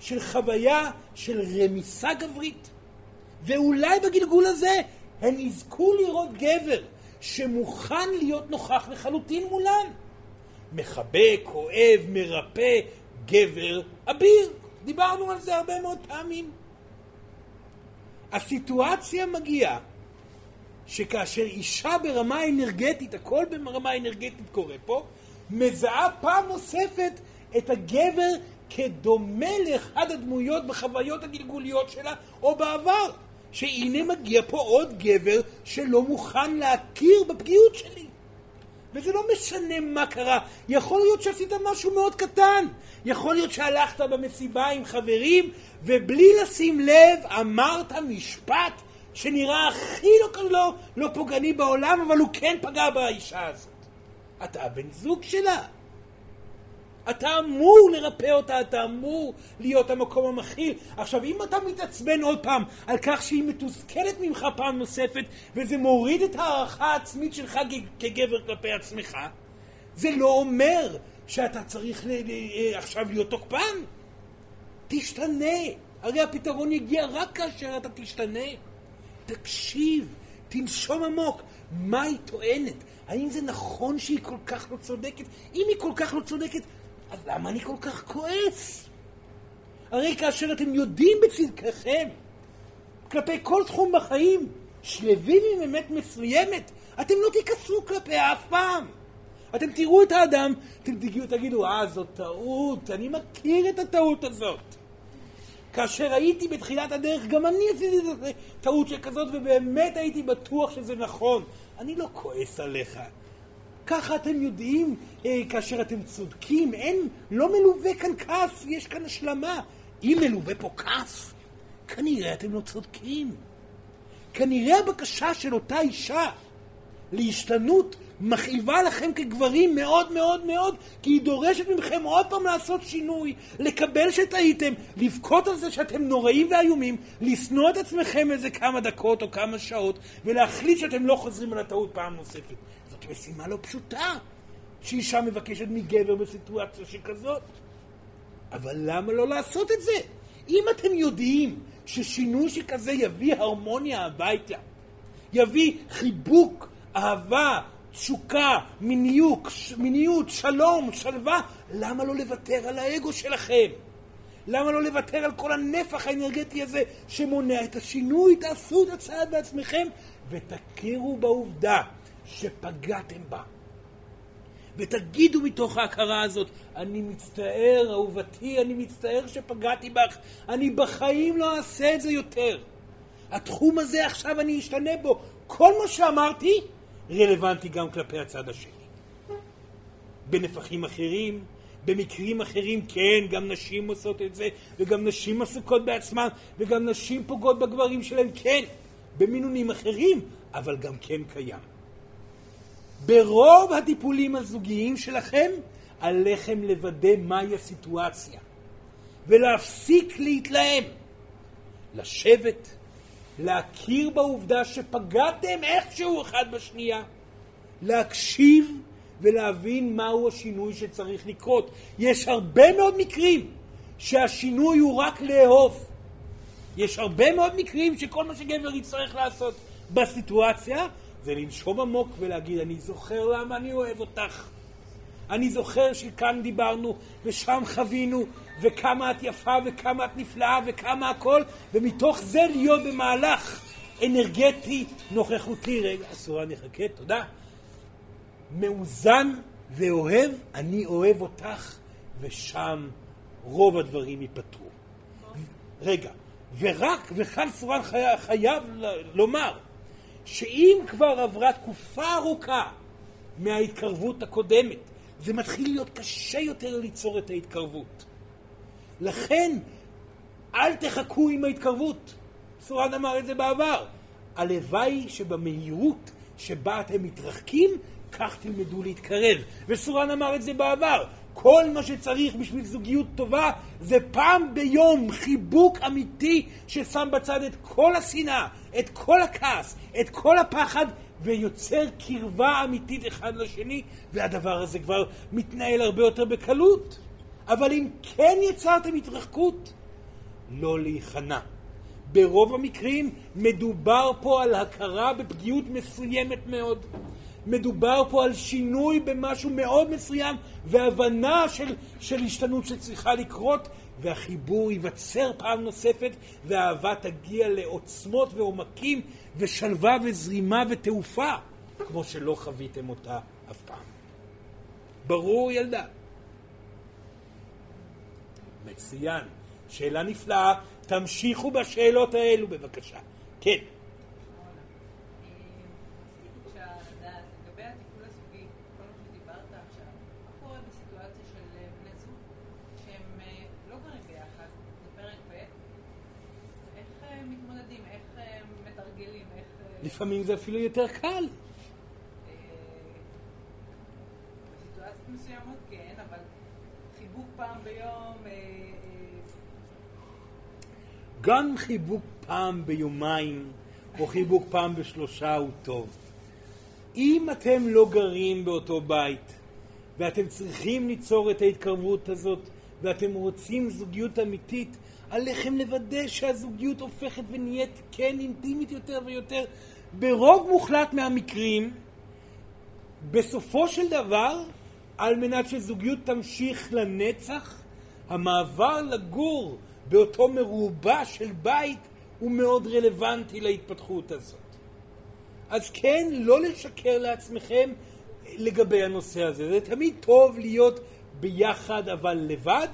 של חוויה של רמיסה גברית. ואולי בגלגול הזה הן יזכו לראות גבר שמוכן להיות נוכח לחלוטין מולן. מחבק, אוהב, מרפא, גבר אביר. דיברנו על זה הרבה מאוד פעמים. הסיטואציה מגיעה שכאשר אישה ברמה אנרגטית, הכל ברמה אנרגטית קורה פה, מזהה פעם נוספת את הגבר כדומה לאחד הדמויות בחוויות הגלגוליות שלה או בעבר. שהנה מגיע פה עוד גבר שלא מוכן להכיר בפגיעות שלי. וזה לא משנה מה קרה. יכול להיות שעשית משהו מאוד קטן. יכול להיות שהלכת במסיבה עם חברים, ובלי לשים לב אמרת משפט שנראה הכי לא, לא, לא פוגעני בעולם, אבל הוא כן פגע באישה הזאת. אתה הבן זוג שלה. אתה אמור לרפא אותה, אתה אמור להיות המקום המכיל. עכשיו, אם אתה מתעצבן עוד פעם על כך שהיא מתוסכלת ממך פעם נוספת, וזה מוריד את ההערכה העצמית שלך כגבר כלפי עצמך, זה לא אומר שאתה צריך ל- ל- עכשיו להיות תוקפן. תשתנה. הרי הפתרון יגיע רק כאשר אתה תשתנה. תקשיב, תנשום עמוק. מה היא טוענת? האם זה נכון שהיא כל כך לא צודקת? אם היא כל כך לא צודקת, אז למה אני כל כך כועס? הרי כאשר אתם יודעים בצדקכם, כלפי כל תחום בחיים, שלווים עם אמת מסוימת, אתם לא תיכנסו כלפיה אף פעם. אתם תראו את האדם, אתם תגידו, תגידו, אה, זאת טעות, אני מכיר את הטעות הזאת. כאשר הייתי בתחילת הדרך, גם אני עשיתי טעות שכזאת, ובאמת הייתי בטוח שזה נכון. אני לא כועס עליך. ככה אתם יודעים אה, כאשר אתם צודקים, אין, לא מלווה כאן כעס, יש כאן השלמה. אם מלווה פה כעס, כנראה אתם לא צודקים. כנראה הבקשה של אותה אישה להשתנות מכאיבה לכם כגברים מאוד מאוד מאוד, כי היא דורשת מכם עוד פעם לעשות שינוי, לקבל שטעיתם, לבכות על זה שאתם נוראים ואיומים, לשנוא את עצמכם איזה כמה דקות או כמה שעות, ולהחליט שאתם לא חוזרים על הטעות פעם נוספת. זאת משימה לא פשוטה, שאישה מבקשת מגבר בסיטואציה שכזאת. אבל למה לא לעשות את זה? אם אתם יודעים ששינוי שכזה יביא הרמוניה הביתה, יביא חיבוק, אהבה, תשוקה, מיניות, מיניות, שלום, שלווה, למה לא לוותר על האגו שלכם? למה לא לוותר על כל הנפח האנרגטי הזה שמונע את השינוי? תעשו את הצעד בעצמכם ותכירו בעובדה שפגעתם בה. ותגידו מתוך ההכרה הזאת, אני מצטער, אהובתי, אני מצטער שפגעתי בך, אני בחיים לא אעשה את זה יותר. התחום הזה עכשיו אני אשתנה בו. כל מה שאמרתי רלוונטי גם כלפי הצד השני. בנפחים אחרים, במקרים אחרים כן, גם נשים עושות את זה, וגם נשים עסוקות בעצמן, וגם נשים פוגעות בגברים שלהם, כן, במינונים אחרים, אבל גם כן קיים. ברוב הטיפולים הזוגיים שלכם, עליכם לוודא מהי הסיטואציה, ולהפסיק להתלהם, לשבת, להכיר בעובדה שפגעתם איכשהו אחד בשנייה, להקשיב ולהבין מהו השינוי שצריך לקרות. יש הרבה מאוד מקרים שהשינוי הוא רק לאהוב. יש הרבה מאוד מקרים שכל מה שגבר יצטרך לעשות בסיטואציה זה לנשום עמוק ולהגיד, אני זוכר למה אני אוהב אותך. אני זוכר שכאן דיברנו ושם חווינו וכמה את יפה וכמה את נפלאה וכמה הכל ומתוך זה להיות במהלך אנרגטי נוכחותי. רגע, אסורה נחכה, תודה. מאוזן ואוהב, אני אוהב אותך, ושם רוב הדברים ייפתרו. רגע, ורק, וכאן סורן חייב, לומר, שאם כבר עברה תקופה ארוכה מההתקרבות הקודמת, זה מתחיל להיות קשה יותר ליצור את ההתקרבות. לכן, אל תחכו עם ההתקרבות. סורן אמר את זה בעבר. הלוואי שבמהירות שבה אתם מתרחקים, כך תלמדו להתקרב. וסורן אמר את זה בעבר. כל מה שצריך בשביל זוגיות טובה זה פעם ביום חיבוק אמיתי ששם בצד את כל השנאה, את כל הכעס, את כל הפחד ויוצר קרבה אמיתית אחד לשני והדבר הזה כבר מתנהל הרבה יותר בקלות. אבל אם כן יצרתם התרחקות, לא להיכנע. ברוב המקרים מדובר פה על הכרה בפגיעות מסוימת מאוד. מדובר פה על שינוי במשהו מאוד מסוים והבנה של, של השתנות שצריכה לקרות והחיבור ייווצר פעם נוספת והאהבה תגיע לעוצמות ועומקים ושלווה וזרימה ותעופה כמו שלא חוויתם אותה אף פעם. ברור ילדה? מצוין. שאלה נפלאה. תמשיכו בשאלות האלו בבקשה. כן. לפעמים זה אפילו יותר קל. בסיטואציות מסוימות כן, אבל חיבוק פעם ביום... אה, אה, גם חיבוק פעם ביומיים, או חיבוק פעם בשלושה הוא טוב. אם אתם לא גרים באותו בית, ואתם צריכים ליצור את ההתקרבות הזאת, ואתם רוצים זוגיות אמיתית, עליכם לוודא שהזוגיות הופכת ונהיית כן אינטימית יותר ויותר. ברוב מוחלט מהמקרים, בסופו של דבר, על מנת שזוגיות תמשיך לנצח, המעבר לגור באותו מרובע של בית הוא מאוד רלוונטי להתפתחות הזאת. אז כן, לא לשקר לעצמכם לגבי הנושא הזה. זה תמיד טוב להיות ביחד אבל לבד,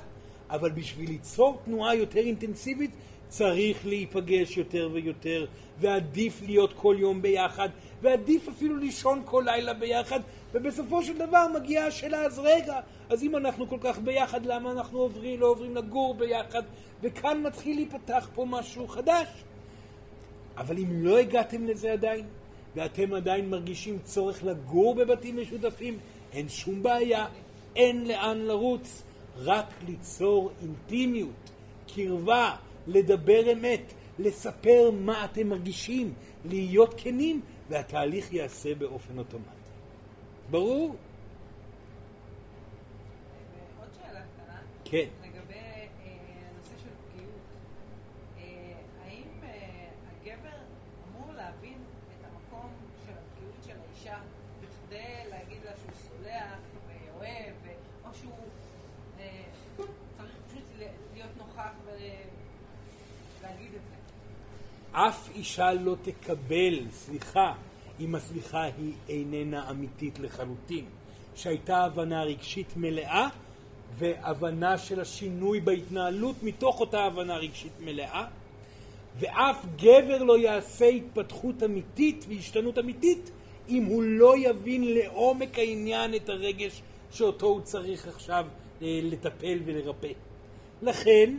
אבל בשביל ליצור תנועה יותר אינטנסיבית צריך להיפגש יותר ויותר, ועדיף להיות כל יום ביחד, ועדיף אפילו לישון כל לילה ביחד, ובסופו של דבר מגיעה השאלה, אז רגע, אז אם אנחנו כל כך ביחד, למה אנחנו עוברים, לא עוברים לגור ביחד? וכאן מתחיל להיפתח פה משהו חדש. אבל אם לא הגעתם לזה עדיין, ואתם עדיין מרגישים צורך לגור בבתים משותפים, אין שום בעיה, אין לאן לרוץ. רק ליצור אינטימיות, קרבה, לדבר אמת, לספר מה אתם מרגישים, להיות כנים, והתהליך ייעשה באופן אוטומטי. ברור? עוד שאלה קטנה. כן. לגבי אה, הנושא של פגיעות. אה, האם אה, הגבר אמור להבין את המקום של הפגיעות של האישה בכדי להגיד לה שהוא סולח ואוהב, או שהוא צריך פשוט להיות נוכח ולהגיד את זה? אף אישה לא תקבל סליחה אם הסליחה היא איננה אמיתית לחלוטין. שהייתה הבנה רגשית מלאה והבנה של השינוי בהתנהלות מתוך אותה הבנה רגשית מלאה ואף גבר לא יעשה התפתחות אמיתית והשתנות אמיתית אם הוא לא יבין לעומק העניין את הרגש שאותו הוא צריך עכשיו אה, לטפל ולרפא. לכן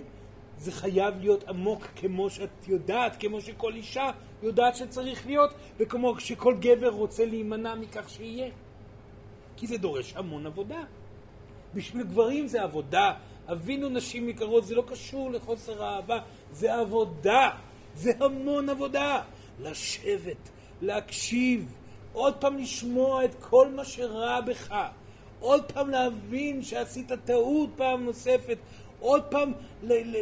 זה חייב להיות עמוק כמו שאת יודעת, כמו שכל אישה יודעת שצריך להיות, וכמו שכל גבר רוצה להימנע מכך שיהיה. כי זה דורש המון עבודה. בשביל גברים זה עבודה. אבינו נשים יקרות, זה לא קשור לחוסר אהבה, זה עבודה. זה המון עבודה. לשבת, להקשיב, עוד פעם לשמוע את כל מה שרע בך, עוד פעם להבין שעשית טעות פעם נוספת, עוד פעם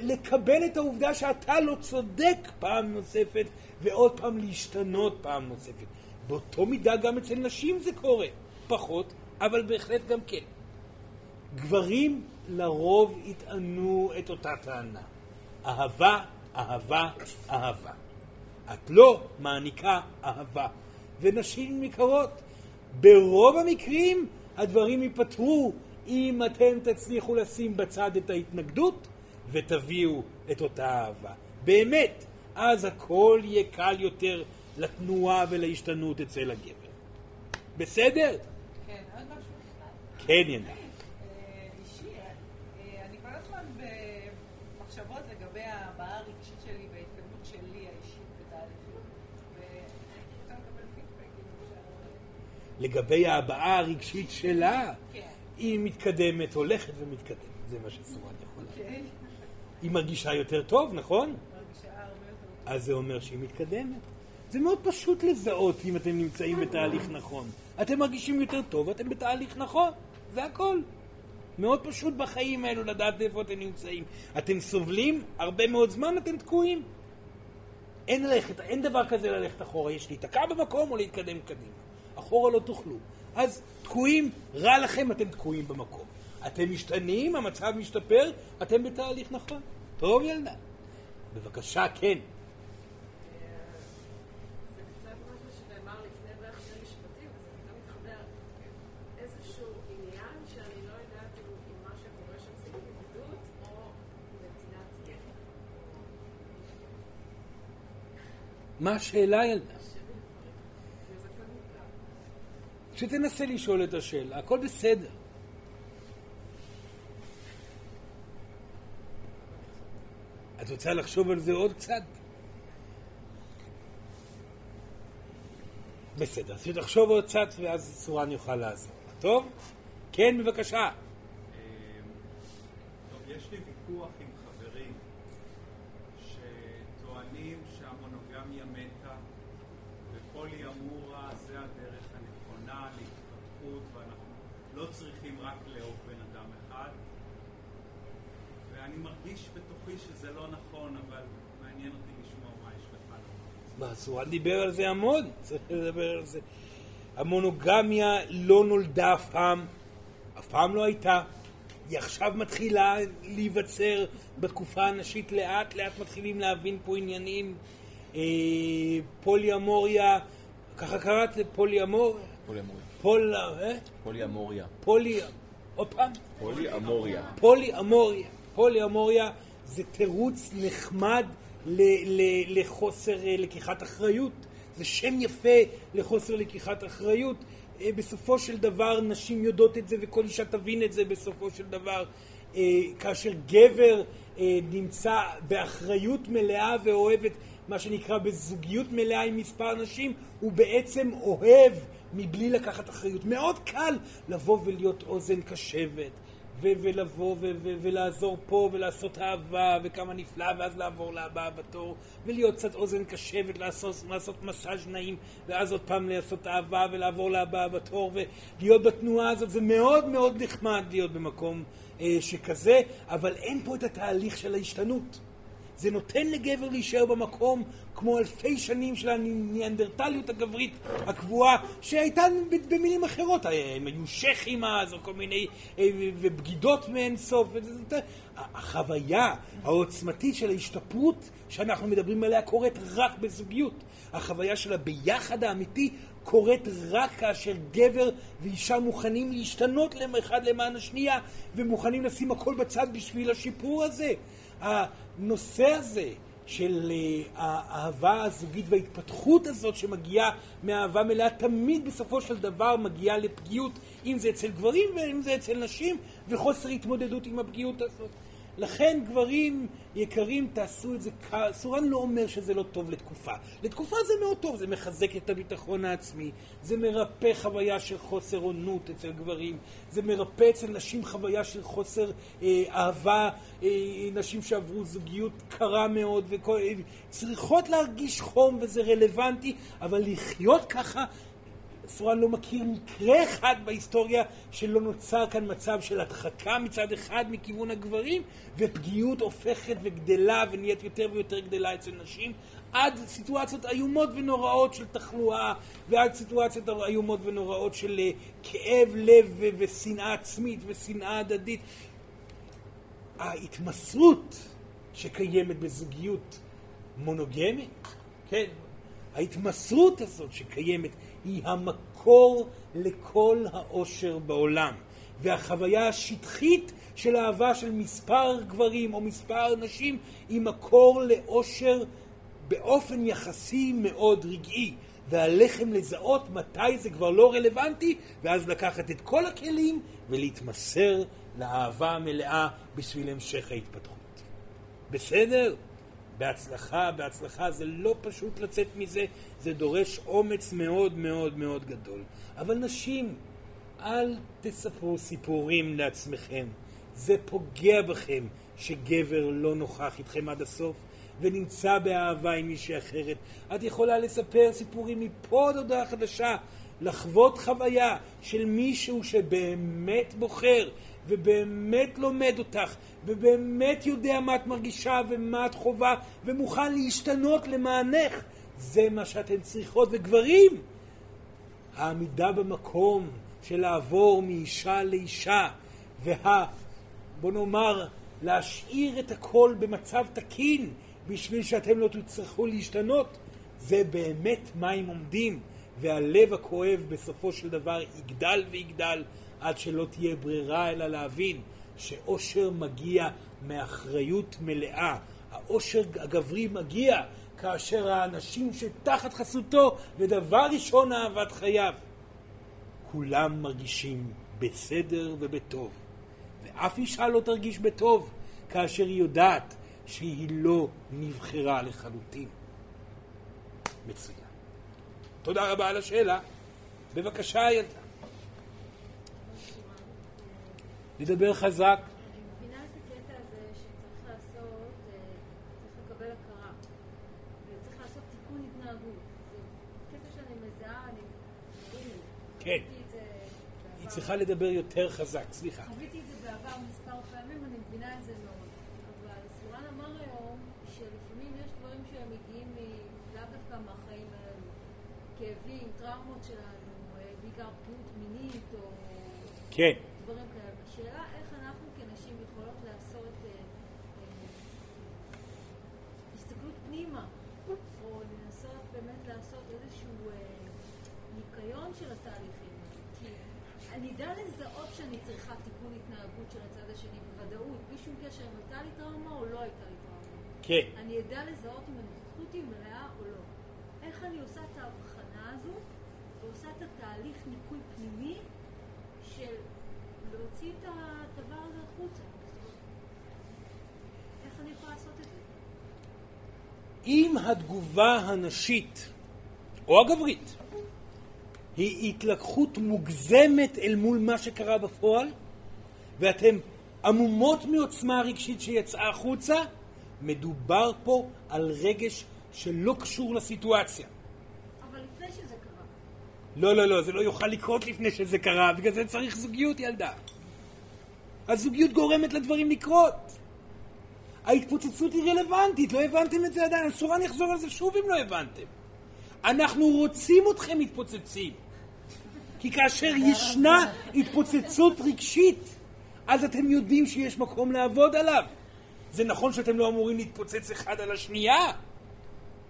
לקבל את העובדה שאתה לא צודק פעם נוספת, ועוד פעם להשתנות פעם נוספת. באותו מידה גם אצל נשים זה קורה, פחות, אבל בהחלט גם כן. גברים לרוב יטענו את אותה טענה. אהבה, אהבה, אהבה. את לא מעניקה אהבה. ונשים יקרות, ברוב המקרים הדברים ייפתרו אם אתם תצליחו לשים בצד את ההתנגדות ותביאו את אותה אהבה. באמת, אז הכל יהיה קל יותר לתנועה ולהשתנות אצל הגבר. בסדר? כן, עוד משהו אחד. כן, ינדה. אה, אה, לגבי ההבעה הרגשית שלה, כן. היא מתקדמת, הולכת ומתקדמת. זה מה שסורן יכולה. כן, היא מרגישה יותר טוב, נכון? אז זה אומר שהיא מתקדמת. זה מאוד פשוט לזהות אם אתם נמצאים בתהליך נכון. אתם מרגישים יותר טוב, אתם בתהליך נכון, זה הכל. מאוד פשוט בחיים האלו לדעת איפה אתם נמצאים. אתם סובלים, הרבה מאוד זמן אתם תקועים. אין ללכת, אין דבר כזה ללכת אחורה, יש להיתקע במקום או להתקדם קדימה. אחורה לא תוכלו. אז תקועים, רע לכם, אתם תקועים במקום. אתם משתנים, המצב משתפר, אתם בתהליך נכון. טוב ילדה. בבקשה, כן. לא מה שקורה שם זה התנגדות או נתינת ידע. מה השאלה ילדה? וזה קצת מורכב. שתנסה לשאול את השאלה, הכל בסדר. את רוצה לחשוב על זה עוד קצת? בסדר, אז תחשוב עוד קצת ואז סורן יוכל לעזור. טוב? כן, בבקשה. טוב, יש לי ויכוח עם חברים שטוענים שהמונוגמיה מתה ופוליאמורה זה הדרך הנכונה להתפתחות ואנחנו לא צריכים רק לאהוב בן אדם אחד ואני מרגיש בתוכי שזה לא נכון, אבל מעניין אותי לשמוע מה יש לך לומר. מה, סורן דיבר על זה המון, צריך לדבר על זה. המונוגמיה לא נולדה אף פעם, אף פעם לא הייתה. היא עכשיו מתחילה להיווצר בתקופה הנשית לאט לאט מתחילים להבין פה עניינים. אה, פוליאמוריה, ככה קראת פוליאמור? פוליאמוריה. פול... אה? פוליאמוריה. פולי... עוד פעם? פוליאמוריה. פוליאמוריה. פוליאמוריה זה תירוץ נחמד ל- ל- לחוסר אה, לקיחת אחריות. זה שם יפה לחוסר לקיחת אחריות. אה, בסופו של דבר נשים יודעות את זה וכל אישה תבין את זה בסופו של דבר. אה, כאשר גבר נמצא באחריות מלאה ואוהבת, מה שנקרא בזוגיות מלאה עם מספר נשים, הוא בעצם אוהב מבלי לקחת אחריות. מאוד קל לבוא ולהיות אוזן קשבת. ו- ולבוא ו- ו- ולעזור פה ולעשות אהבה וכמה נפלא ואז לעבור לבאה בתור ולהיות קצת אוזן קשבת, לעשות, לעשות מסאז' נעים ואז עוד פעם לעשות אהבה ולעבור לבאה בתור ולהיות בתנועה הזאת זה מאוד מאוד נחמד להיות במקום אה, שכזה אבל אין פה את התהליך של ההשתנות זה נותן לגבר להישאר במקום כמו אלפי שנים של הניאנדרטליות הגברית הקבועה שהייתה במילים אחרות, הם היו שכים אז או כל מיני אה, ובגידות מאין סוף החוויה העוצמתית של ההשתפרות שאנחנו מדברים עליה קורית רק בזוגיות החוויה של הביחד האמיתי קורית רק כאשר גבר ואישה מוכנים להשתנות אחד למען השנייה ומוכנים לשים הכל בצד בשביל השיפור הזה. הנושא הזה של אה, האהבה הזוגית וההתפתחות הזאת שמגיעה מאהבה מלאה תמיד בסופו של דבר מגיעה לפגיעות אם זה אצל גברים ואם זה אצל נשים וחוסר התמודדות עם הפגיעות הזאת. לכן גברים יקרים תעשו את זה, סורן לא אומר שזה לא טוב לתקופה. לתקופה זה מאוד טוב, זה מחזק את הביטחון העצמי, זה מרפא חוויה של חוסר עונות אצל גברים, זה מרפא אצל נשים חוויה של חוסר אה, אהבה, אה, נשים שעברו זוגיות קרה מאוד וצריכות להרגיש חום וזה רלוונטי, אבל לחיות ככה סורן לא מכיר מקרה אחד בהיסטוריה שלא נוצר כאן מצב של הדחקה מצד אחד מכיוון הגברים ופגיעות הופכת וגדלה ונהיית יותר ויותר גדלה אצל נשים עד סיטואציות איומות ונוראות של תחלואה ועד סיטואציות איומות ונוראות של אה, כאב לב ושנאה עצמית ושנאה הדדית. ההתמסרות שקיימת בזוגיות מונוגמית, כן, ההתמסרות הזאת שקיימת היא המקור לכל האושר בעולם. והחוויה השטחית של אהבה של מספר גברים או מספר נשים היא מקור לאושר באופן יחסי מאוד רגעי. ועליכם לזהות מתי זה כבר לא רלוונטי, ואז לקחת את כל הכלים ולהתמסר לאהבה המלאה בשביל המשך ההתפתחות. בסדר? בהצלחה, בהצלחה, זה לא פשוט לצאת מזה, זה דורש אומץ מאוד מאוד מאוד גדול. אבל נשים, אל תספרו סיפורים לעצמכם. זה פוגע בכם שגבר לא נוכח איתכם עד הסוף ונמצא באהבה עם מישהי אחרת. את יכולה לספר סיפורים מפה עד הודעה חדשה, לחוות חוויה של מישהו שבאמת בוחר ובאמת לומד אותך, ובאמת יודע מה את מרגישה ומה את חווה, ומוכן להשתנות למענך. זה מה שאתן צריכות. וגברים, העמידה במקום של לעבור מאישה לאישה, וה... בוא נאמר, להשאיר את הכל במצב תקין בשביל שאתם לא תצטרכו להשתנות, זה באמת מים עומדים, והלב הכואב בסופו של דבר יגדל ויגדל עד שלא תהיה ברירה אלא להבין שאושר מגיע מאחריות מלאה. האושר הגברי מגיע כאשר האנשים שתחת חסותו, ודבר ראשון אהבת חייו, כולם מרגישים בסדר ובטוב. ואף אישה לא תרגיש בטוב כאשר היא יודעת שהיא לא נבחרה לחלוטין. מצוין. תודה רבה על השאלה. בבקשה, ילדה. לדבר חזק. אני מבינה את הקטע הזה שצריך לעשות, אה, צריך לקבל הכרה. וצריך לעשות תיקון התנהגות. זה קטע שאני מזהה, אני... כן. היא. צריכה לדבר יותר חזק, סליחה. חוויתי את זה בעבר מספר פעמים, אני מבינה את זה מאוד. אבל סורן אמר היום שלפעמים יש דברים שהם מגיעים לאו דווקא מהחיים האלו. כאבים, טראומות שלנו, אה, בעיקר פגיעות מינית או כן. דברים כאלה. השאלה איך אנחנו כנשים יכולות לעשות אה, אה, הסתכלות פנימה, או לנסות באמת לעשות איזשהו אה, ניקיון של התהליכים. כי אני אדע לזהות שאני צריכה תיקון התנהגות של הצד השני בוודאות, בלי שום קשר אם הייתה לי טראומה או לא הייתה לי טראומה. כן. אני אדע לזהות אם הנוכחות היא מלאה או לא. איך אני עושה את ההבחנה הזו, ועושה את התהליך ניקוי פנימי של להוציא את הדבר הזה החוצה. איך אני יכולה לעשות את זה? אם התגובה הנשית או הגברית היא התלקחות מוגזמת אל מול מה שקרה בפועל ואתן עמומות מעוצמה הרגשית שיצאה החוצה, מדובר פה על רגש שלא קשור לסיטואציה. אבל לפני שזה קרה, לא, לא, לא, זה לא יוכל לקרות לפני שזה קרה, בגלל זה צריך זוגיות, ילדה. הזוגיות גורמת לדברים לקרות. ההתפוצצות היא רלוונטית, לא הבנתם את זה עדיין, אסורה אני אחזור על זה שוב אם לא הבנתם. אנחנו רוצים אתכם מתפוצצים. כי כאשר ישנה התפוצצות רגשית, אז אתם יודעים שיש מקום לעבוד עליו. זה נכון שאתם לא אמורים להתפוצץ אחד על השנייה,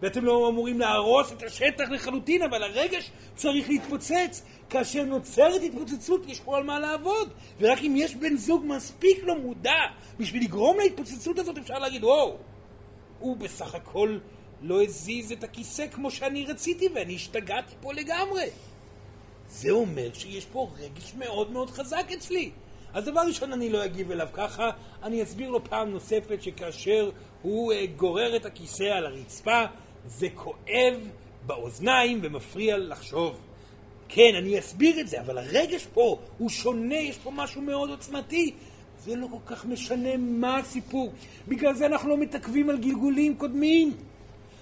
ואתם לא אמורים להרוס את השטח לחלוטין, אבל הרגש צריך להתפוצץ. כאשר נוצרת התפוצצות, יש פה על מה לעבוד. ורק אם יש בן זוג מספיק לא מודע בשביל לגרום להתפוצצות הזאת, אפשר להגיד, וואו, הוא בסך הכל לא הזיז את הכיסא כמו שאני רציתי, ואני השתגעתי פה לגמרי. זה אומר שיש פה רגש מאוד מאוד חזק אצלי. אז דבר ראשון אני לא אגיב אליו ככה, אני אסביר לו פעם נוספת שכאשר הוא אה, גורר את הכיסא על הרצפה, זה כואב באוזניים ומפריע לחשוב. כן, אני אסביר את זה, אבל הרגש פה הוא שונה, יש פה משהו מאוד עוצמתי. זה לא כל כך משנה מה הסיפור. בגלל זה אנחנו לא מתעכבים על גלגולים קודמים.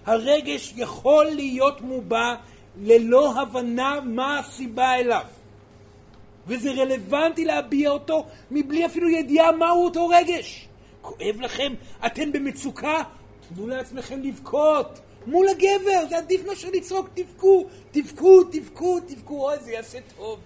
הרגש יכול להיות מובע ללא הבנה מה הסיבה אליו. וזה רלוונטי להביע אותו מבלי אפילו ידיעה מהו אותו רגש. כואב לכם? אתם במצוקה? תנו לעצמכם לבכות. מול הגבר, זה עדיף מאשר לצעוק, תבכו, תבכו, תבכו, תבכו, אוי, זה יעשה טוב.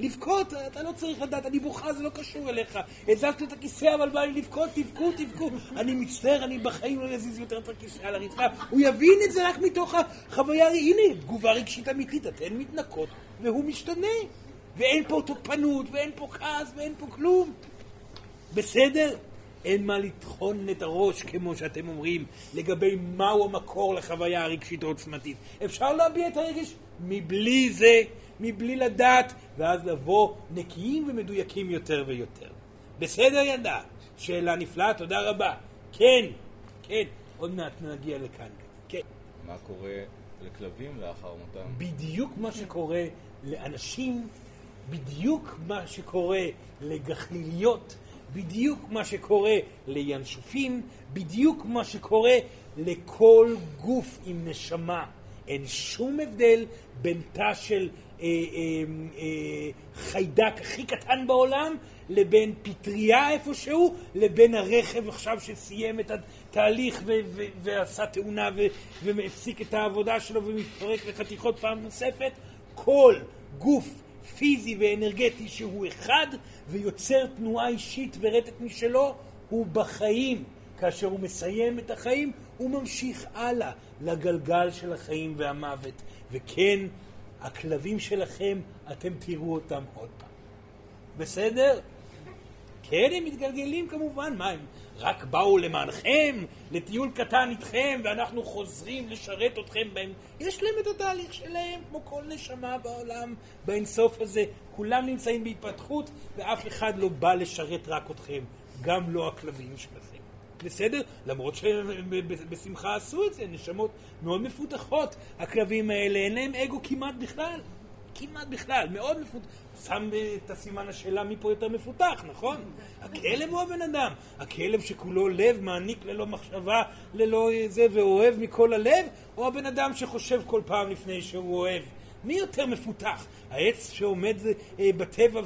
לבכות, אתה לא צריך לדעת, אני בוכה, זה לא קשור אליך. הזזת את הכיסא, אבל בא לי לבכות, תבכו, תבכו. אני מצטער, אני בחיים לא אזיז יותר את הכיסא על הרצפה. הוא יבין את זה רק מתוך החוויה, הנה, תגובה רגשית אמיתית, אתן מתנקות, והוא משתנה. ואין פה תוקפנות, ואין פה כעס, ואין פה כלום. בסדר? אין מה לטחון את הראש, כמו שאתם אומרים, לגבי מהו המקור לחוויה הרגשית העוצמתית. אפשר להביע את הרגש מבלי זה, מבלי לדעת, ואז לבוא נקיים ומדויקים יותר ויותר. בסדר ילדה? שאלה נפלאה, תודה רבה. כן, כן, עוד מעט נגיע לכאן. כן. מה קורה לכלבים לאחר מותם? בדיוק מה שקורה לאנשים, בדיוק מה שקורה לגחליליות, בדיוק מה שקורה לינשופים, בדיוק מה שקורה לכל גוף עם נשמה. אין שום הבדל בין תא של אה, אה, אה, חיידק הכי קטן בעולם לבין פטריה איפשהו, לבין הרכב עכשיו שסיים את התהליך ו- ו- ועשה תאונה ו- והפסיק את העבודה שלו ומתפרק לחתיכות פעם נוספת. כל גוף פיזי ואנרגטי שהוא אחד ויוצר תנועה אישית ורטט משלו, הוא בחיים. כאשר הוא מסיים את החיים, הוא ממשיך הלאה לגלגל של החיים והמוות. וכן, הכלבים שלכם, אתם תראו אותם עוד פעם. בסדר? כן, הם מתגלגלים כמובן, מה הם רק באו למענכם, לטיול קטן איתכם, ואנחנו חוזרים לשרת אתכם בהם. יש להם את התהליך שלהם, כמו כל נשמה בעולם, באינסוף הזה. כולם נמצאים בהתפתחות, ואף אחד לא בא לשרת רק אתכם, גם לא הכלבים שלכם. בסדר? למרות שבשמחה עשו את זה, נשמות מאוד מפותחות. הכלבים האלה, אין להם אגו כמעט בכלל. כמעט בכלל, מאוד מפותח. שם את הסימן השאלה מי פה יותר מפותח, נכון? הכלב הוא הבן אדם. הכלב שכולו לב, מעניק ללא מחשבה, ללא זה, ואוהב מכל הלב, או הבן אדם שחושב כל פעם לפני שהוא אוהב. מי יותר מפותח? העץ שעומד אה, בטבע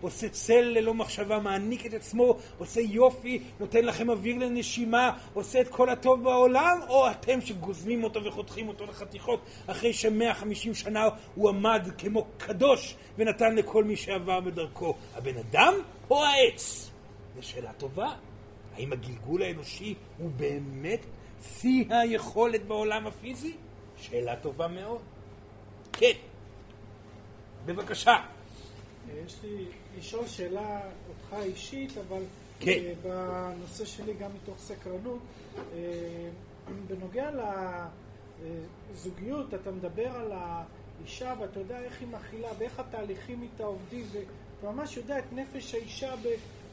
ועושה צל ללא מחשבה, מעניק את עצמו, עושה יופי, נותן לכם אוויר לנשימה, עושה את כל הטוב בעולם, או אתם שגוזמים אותו וחותכים אותו לחתיכות אחרי שמאה חמישים שנה הוא עמד כמו קדוש ונתן לכל מי שעבר בדרכו. הבן אדם או העץ? זו שאלה טובה. האם הגלגול האנושי הוא באמת שיא היכולת בעולם הפיזי? שאלה טובה מאוד. כן. בבקשה. יש לי לשאול שאלה אותך אישית, אבל כן. אה, בנושא שלי גם מתוך סקרנות. אה, בנוגע לזוגיות, אתה מדבר על האישה ואתה יודע איך היא מכילה ואיך התהליכים איתה עובדים ואתה ממש יודע את נפש האישה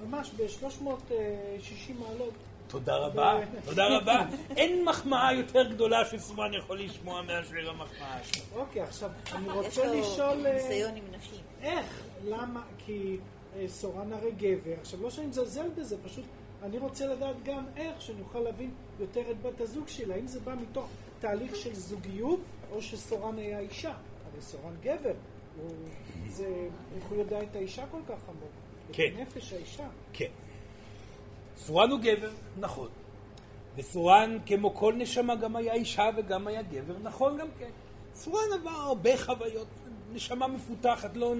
ממש ב-360 מעלות. תודה רבה, תודה רבה. אין מחמאה יותר גדולה שסומן יכול לשמוע מאשר המחמאה שלו. אוקיי, עכשיו, אני רוצה לשאול... אה, ניסיון עם נשים. איך? למה? כי אה, סורן הרי גבר. עכשיו, לא שאני מזלזל בזה, פשוט אני רוצה לדעת גם איך, שנוכל להבין יותר את בת הזוג שלה. האם זה בא מתוך תהליך של זוגיות, או שסורן היה אישה? הרי סורן גבר. הוא, זה, איך הוא יודע את האישה כל כך עמוק? כן. את נפש האישה. כן. סורן הוא גבר, נכון. וסורן, כמו כל נשמה, גם היה אישה וגם היה גבר, נכון גם כן. סורן עבר הרבה חוויות, נשמה מפותחת, לא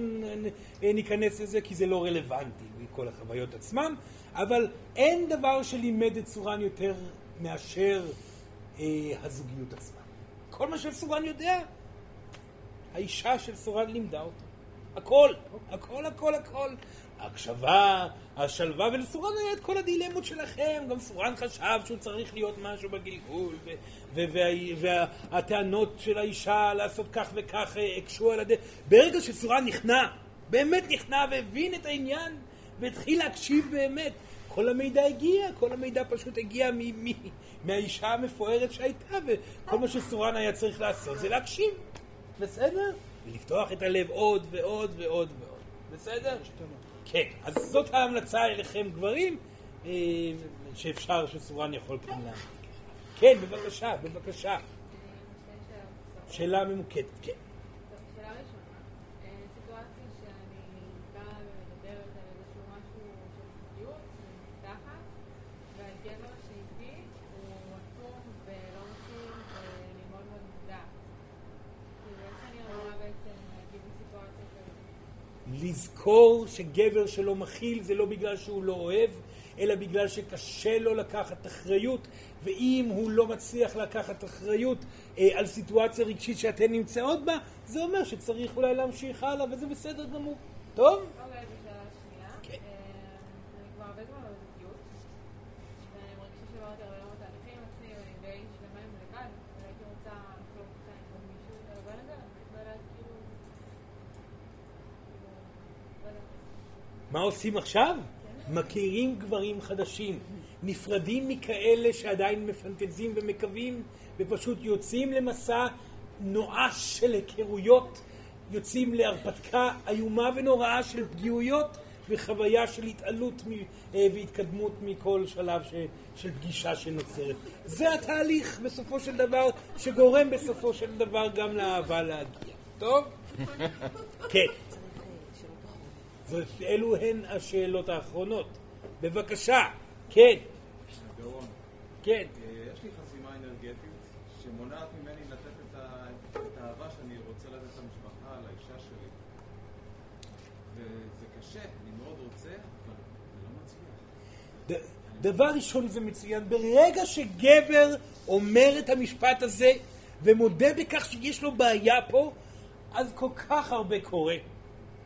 ניכנס לזה כי זה לא רלוונטי מכל החוויות עצמן, אבל אין דבר שלימד את סורן יותר מאשר אה, הזוגיות עצמה. כל מה שסורן יודע, האישה של סורן לימדה אותו. הכל, הכל, הכל, הכל. ההקשבה, השלווה, ולסורן היה את כל הדילמות שלכם. גם סורן חשב שהוא צריך להיות משהו בגלגול, והטענות של האישה לעשות כך וכך אה, הקשו על הדרך. ברגע שסורן נכנע, באמת נכנע והבין את העניין, והתחיל להקשיב באמת, כל המידע הגיע, כל המידע פשוט הגיע מ- מ- מהאישה המפוארת שהייתה, וכל מה שסורן היה צריך לעשות זה להקשיב, בסדר? ולפתוח את הלב עוד ועוד ועוד ועוד, בסדר? כן, אז זאת ההמלצה אליכם גברים, אה, שאפשר, שסורן יכול כאן להעניק. כן, בבקשה, בבקשה. שאלה ממוקדת, כן. שאלה ראשונה, אה, סיטואציה שאני באה ומדברת על איזשהו משהו של זוגיות, מתחת, והגבר שאיתי הוא אטום ולא מתאים ואני מאוד מאוד מודעת. כאילו, איך אני אמורה בעצם להגיב בסיטואציה כזאת? לזכור שגבר שלא מכיל זה לא בגלל שהוא לא אוהב, אלא בגלל שקשה לו לקחת אחריות, ואם הוא לא מצליח לקחת אחריות אה, על סיטואציה רגשית שאתן נמצאות בה, זה אומר שצריך אולי להמשיך הלאה, וזה בסדר גמור. טוב? אוקיי, ושאלה שנייה. כן. אה, אני כבר הרבה זמן בזוגיות, ואני מרגישה שעברתי הרבה מאוד תהליכים עם עצמי, ואני די שלמה עם לבד, והייתי רוצה לחלוק אותה עם עוד מישהו ולבן את זה, אני לא יודעת כאילו... לא יודעת. מה עושים עכשיו? מכירים גברים חדשים, נפרדים מכאלה שעדיין מפנטזים ומקווים, ופשוט יוצאים למסע נואש של היכרויות, יוצאים להרפתקה איומה ונוראה של פגיעויות וחוויה של התעלות מ- אה, והתקדמות מכל שלב ש, של פגישה שנוצרת. זה התהליך בסופו של דבר, שגורם בסופו של דבר גם לאהבה להגיע. טוב? כן. זאת, אלו הן השאלות האחרונות. בבקשה, כן, כן. אה, יש לי חסימה אנרגטית שמונעת ממני לתת את האהבה שאני רוצה לתת למשפחה, לאישה שלי. וזה קשה, אני מאוד רוצה, אבל זה לא מצליח. דבר ראשון זה מצוין, ברגע שגבר אומר את המשפט הזה ומודה בכך שיש לו בעיה פה, אז כל כך הרבה קורה.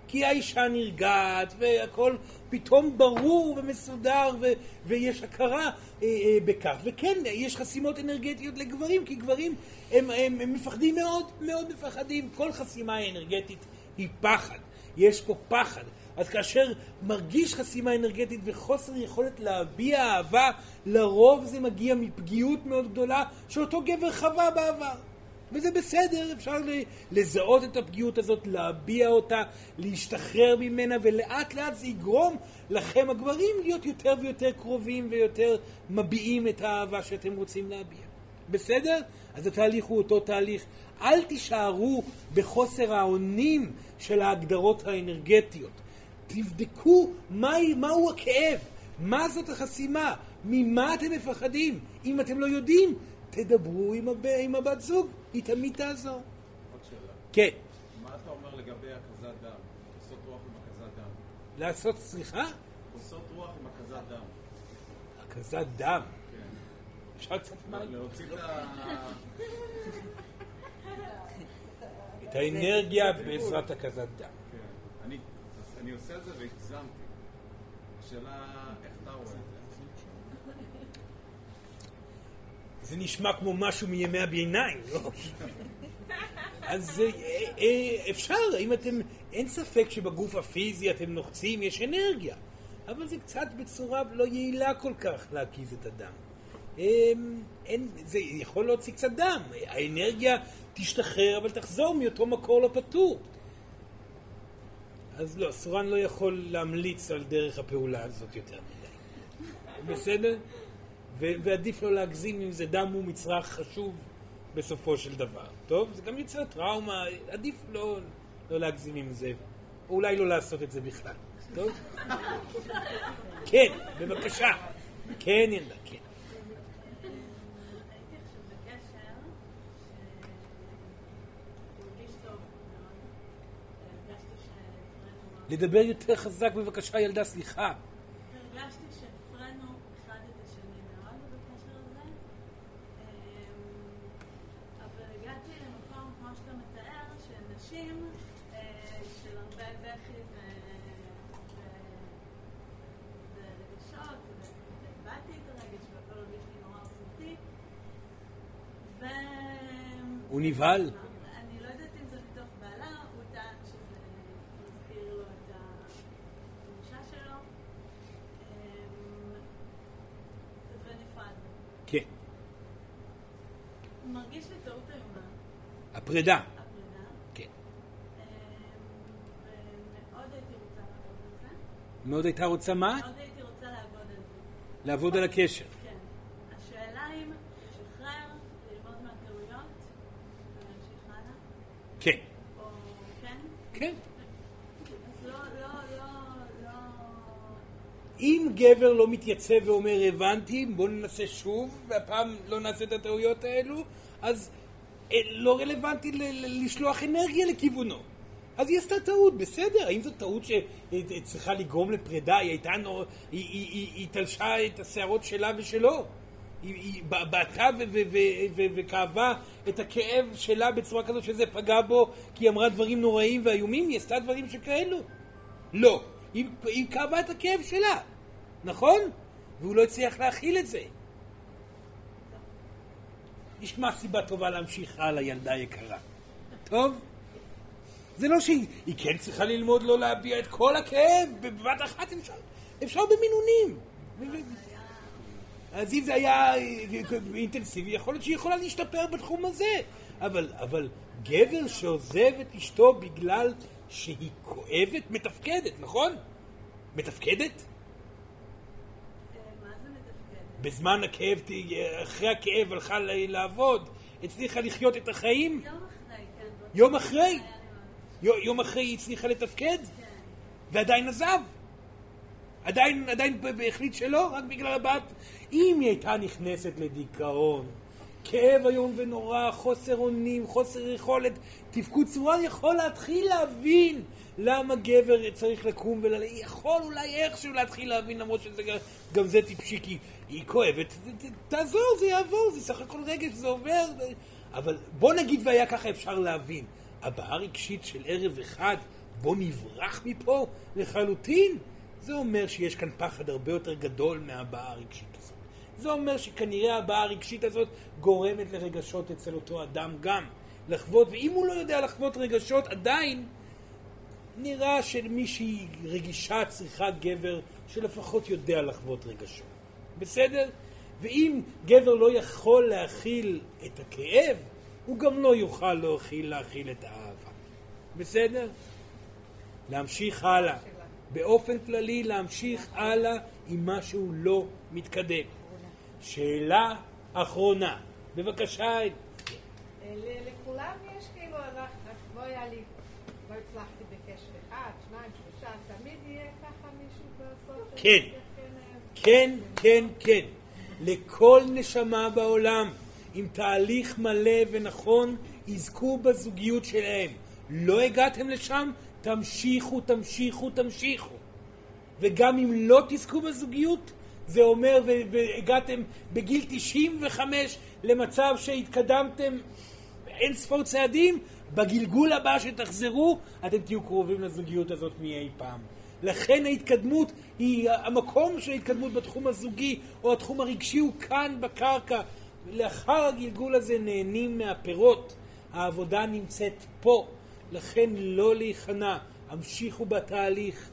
כי האישה נרגעת והכל פתאום ברור ומסודר ו- ויש הכרה אה, אה, בכך. וכן, יש חסימות אנרגטיות לגברים, כי גברים הם, הם, הם מפחדים מאוד, מאוד מפחדים. כל חסימה אנרגטית היא פחד. יש פה פחד. אז כאשר מרגיש חסימה אנרגטית וחוסר יכולת להביע אהבה, לרוב זה מגיע מפגיעות מאוד גדולה שאותו גבר חווה בעבר. וזה בסדר, אפשר לזהות את הפגיעות הזאת, להביע אותה, להשתחרר ממנה, ולאט לאט זה יגרום לכם הגברים להיות יותר ויותר קרובים ויותר מביעים את האהבה שאתם רוצים להביע. בסדר? אז התהליך הוא אותו תהליך. אל תישארו בחוסר האונים של ההגדרות האנרגטיות. תבדקו מהי, מהו הכאב, מה זאת החסימה, ממה אתם מפחדים. אם אתם לא יודעים, תדברו עם. עם הבת זוג, היא תמיד תעזור. עוד שאלה. כן, מה אתה אומר לגבי הקזת דם? כוסות רוח עם הקזת דם. לעשות, סליחה? כוסות רוח עם הקזת דם. הקזת דם. כן. אפשר קצת? להוציא את ה... את האנרגיה בעזרת הקזת דם. כן. אני עושה את זה והגזמתי. השאלה, איך אתה רואה את זה? זה נשמע כמו משהו מימי הביניים, לא? אז אה, אה, אפשר, אם אתם, אין ספק שבגוף הפיזי אתם נוחצים, יש אנרגיה, אבל זה קצת בצורה לא יעילה כל כך להקיז את הדם. אה, אין, זה יכול להוציא קצת דם, האנרגיה תשתחרר אבל תחזור מאותו מקור לא פתור. אז לא, סורן לא יכול להמליץ על דרך הפעולה הזאת יותר מדי. בסדר? ועדיף לא להגזים אם זה דם הוא מצרך חשוב בסופו של דבר. טוב? זה גם יוצר טראומה, עדיף לא, לא להגזים עם זה. או אולי לא לעשות את זה בכלל. טוב? כן, בבקשה. כן, ילדה, כן. מאוד. הרגשתי שהפרנו... לדבר יותר חזק בבקשה, ילדה, סליחה. הרגשתי שהפרנו אחד את השני מאוד בקשר הזה. אמ, הוא נבהל. אני לא יודעת אם זה מתוך בעלה, הוא טען שזה מזכיר לו את האישה שלו. אמ, ונפרדנו. כן. הוא מרגיש לי טעות איומה, הפרידה. כן. אמ. מאוד הייתה רוצה מה? מאוד הייתי רוצה לעבוד על זה. לעבוד על הקשר. כן. השאלה אם לשחרר, ללמוד מהטעויות ולהמשיך הלאה, כן. או כן? כן. אז לא, לא, לא, לא... אם גבר לא מתייצב ואומר הבנתי, בוא ננסה שוב, והפעם לא נעשה את הטעויות האלו, אז אה, לא רלוונטי לשלוח אנרגיה לכיוונו. אז היא עשתה טעות, בסדר, האם זו טעות שצריכה לגרום לפרידה? היא הייתה נור... היא, היא, היא, היא תלשה את השערות שלה ושלו. היא, היא בעטה וכאבה את הכאב שלה בצורה כזאת שזה פגע בו כי היא אמרה דברים נוראים ואיומים, היא עשתה דברים שכאלו. לא. היא, היא כאבה את הכאב שלה, נכון? והוא לא הצליח להכיל את זה. נשמע סיבה טובה להמשיך הלאה, ילדה יקרה. טוב? זה לא שהיא היא כן צריכה ללמוד לא להביע את כל הכאב בבת אחת, אפשר, אפשר במינונים. אז אם זה היה אה, אינטנסיבי, יכול להיות שהיא יכולה להשתפר בתחום הזה. אבל, אבל גבר שעוזב את אשתו בגלל שהיא כואבת, מתפקדת, נכון? מתפקדת? אה, מה זה מתפקד? בזמן הכאב, אחרי הכאב הלכה לעבוד, הצליחה לחיות את החיים? יום אחרי, כן. יום אחרי? יום אחרי היא הצליחה לתפקד? כן. ועדיין עזב. עדיין, עדיין החליט שלא, רק בגלל הבת. אם היא הייתה נכנסת לדיכאון, כאב איום ונורא, חוסר אונים, חוסר יכולת, תפקוד צורה, יכול להתחיל להבין למה גבר צריך לקום ול... יכול אולי איכשהו להתחיל להבין, למרות שזה גם- זה טיפשי, כי היא כואבת. תעזור, זה יעבור, זה סך הכל רגש, זה עובר. אבל בוא נגיד והיה ככה אפשר להבין. הבעה רגשית של ערב אחד, בוא נברח מפה לחלוטין, זה אומר שיש כאן פחד הרבה יותר גדול מהבעה הרגשית הזאת. זה אומר שכנראה הבעה הרגשית הזאת גורמת לרגשות אצל אותו אדם גם. לחוות, ואם הוא לא יודע לחוות רגשות, עדיין נראה שמי שהיא רגישה צריכה גבר שלפחות יודע לחוות רגשות. בסדר? ואם גבר לא יכול להכיל את הכאב, הוא גם לא יוכל להכיל, להכיל את האהבה. בסדר? להמשיך הלאה. באופן כללי להמשיך הלאה עם משהו לא מתקדם. שאלה אחרונה. בבקשה, לכולם יש כאילו, אנחנו- לא היה לי, לא הצלחתי בקשר אחד, שניים, שלושה, תמיד יהיה ככה מישהו בסוף? כן. כן, כן, כן. לכל נשמה בעולם, עם תהליך מלא ונכון, יזכו בזוגיות שלהם. לא הגעתם לשם, תמשיכו, תמשיכו, תמשיכו. וגם אם לא תזכו בזוגיות, זה אומר והגעתם בגיל 95 למצב שהתקדמתם אין ספור צעדים, בגלגול הבא שתחזרו, אתם תהיו קרובים לזוגיות הזאת מאי פעם. לכן ההתקדמות היא, המקום של ההתקדמות בתחום הזוגי או התחום הרגשי הוא כאן בקרקע. לאחר הגלגול הזה נהנים מהפירות. העבודה נמצאת פה. לכן לא להיכנע, המשיכו בתהליך.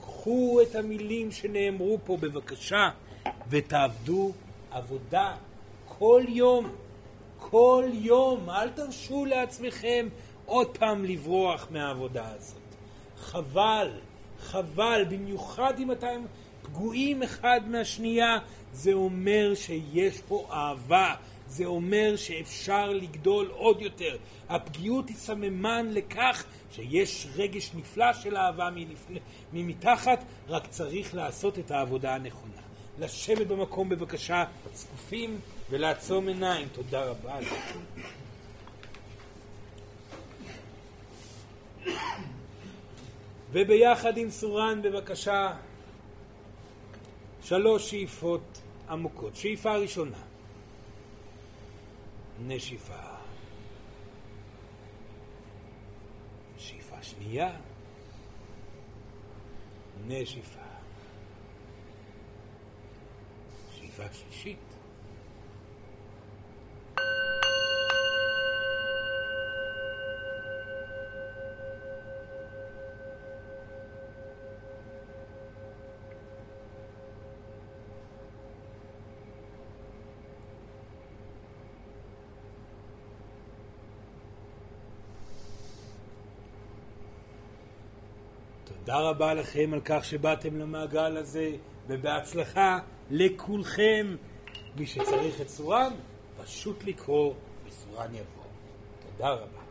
קחו את המילים שנאמרו פה בבקשה ותעבדו עבודה כל יום. כל יום, אל תרשו לעצמכם עוד פעם לברוח מהעבודה הזאת. חבל, חבל, במיוחד אם אתם פגועים אחד מהשנייה, זה אומר שיש פה אהבה, זה אומר שאפשר לגדול עוד יותר. הפגיעות היא סממן לכך שיש רגש נפלא של אהבה ממתחת, רק צריך לעשות את העבודה הנכונה. לשבת במקום בבקשה, צפופים, ולעצום עיניים. תודה רבה. וביחד עם סורן בבקשה שלוש שאיפות עמוקות. שאיפה ראשונה, נשיפה. שאיפה שנייה, נשיפה. שאיפה שלישית, תודה רבה לכם על כך שבאתם למעגל הזה, ובהצלחה לכולכם. מי שצריך את סורן, פשוט לקרוא וסורן יבוא. תודה רבה.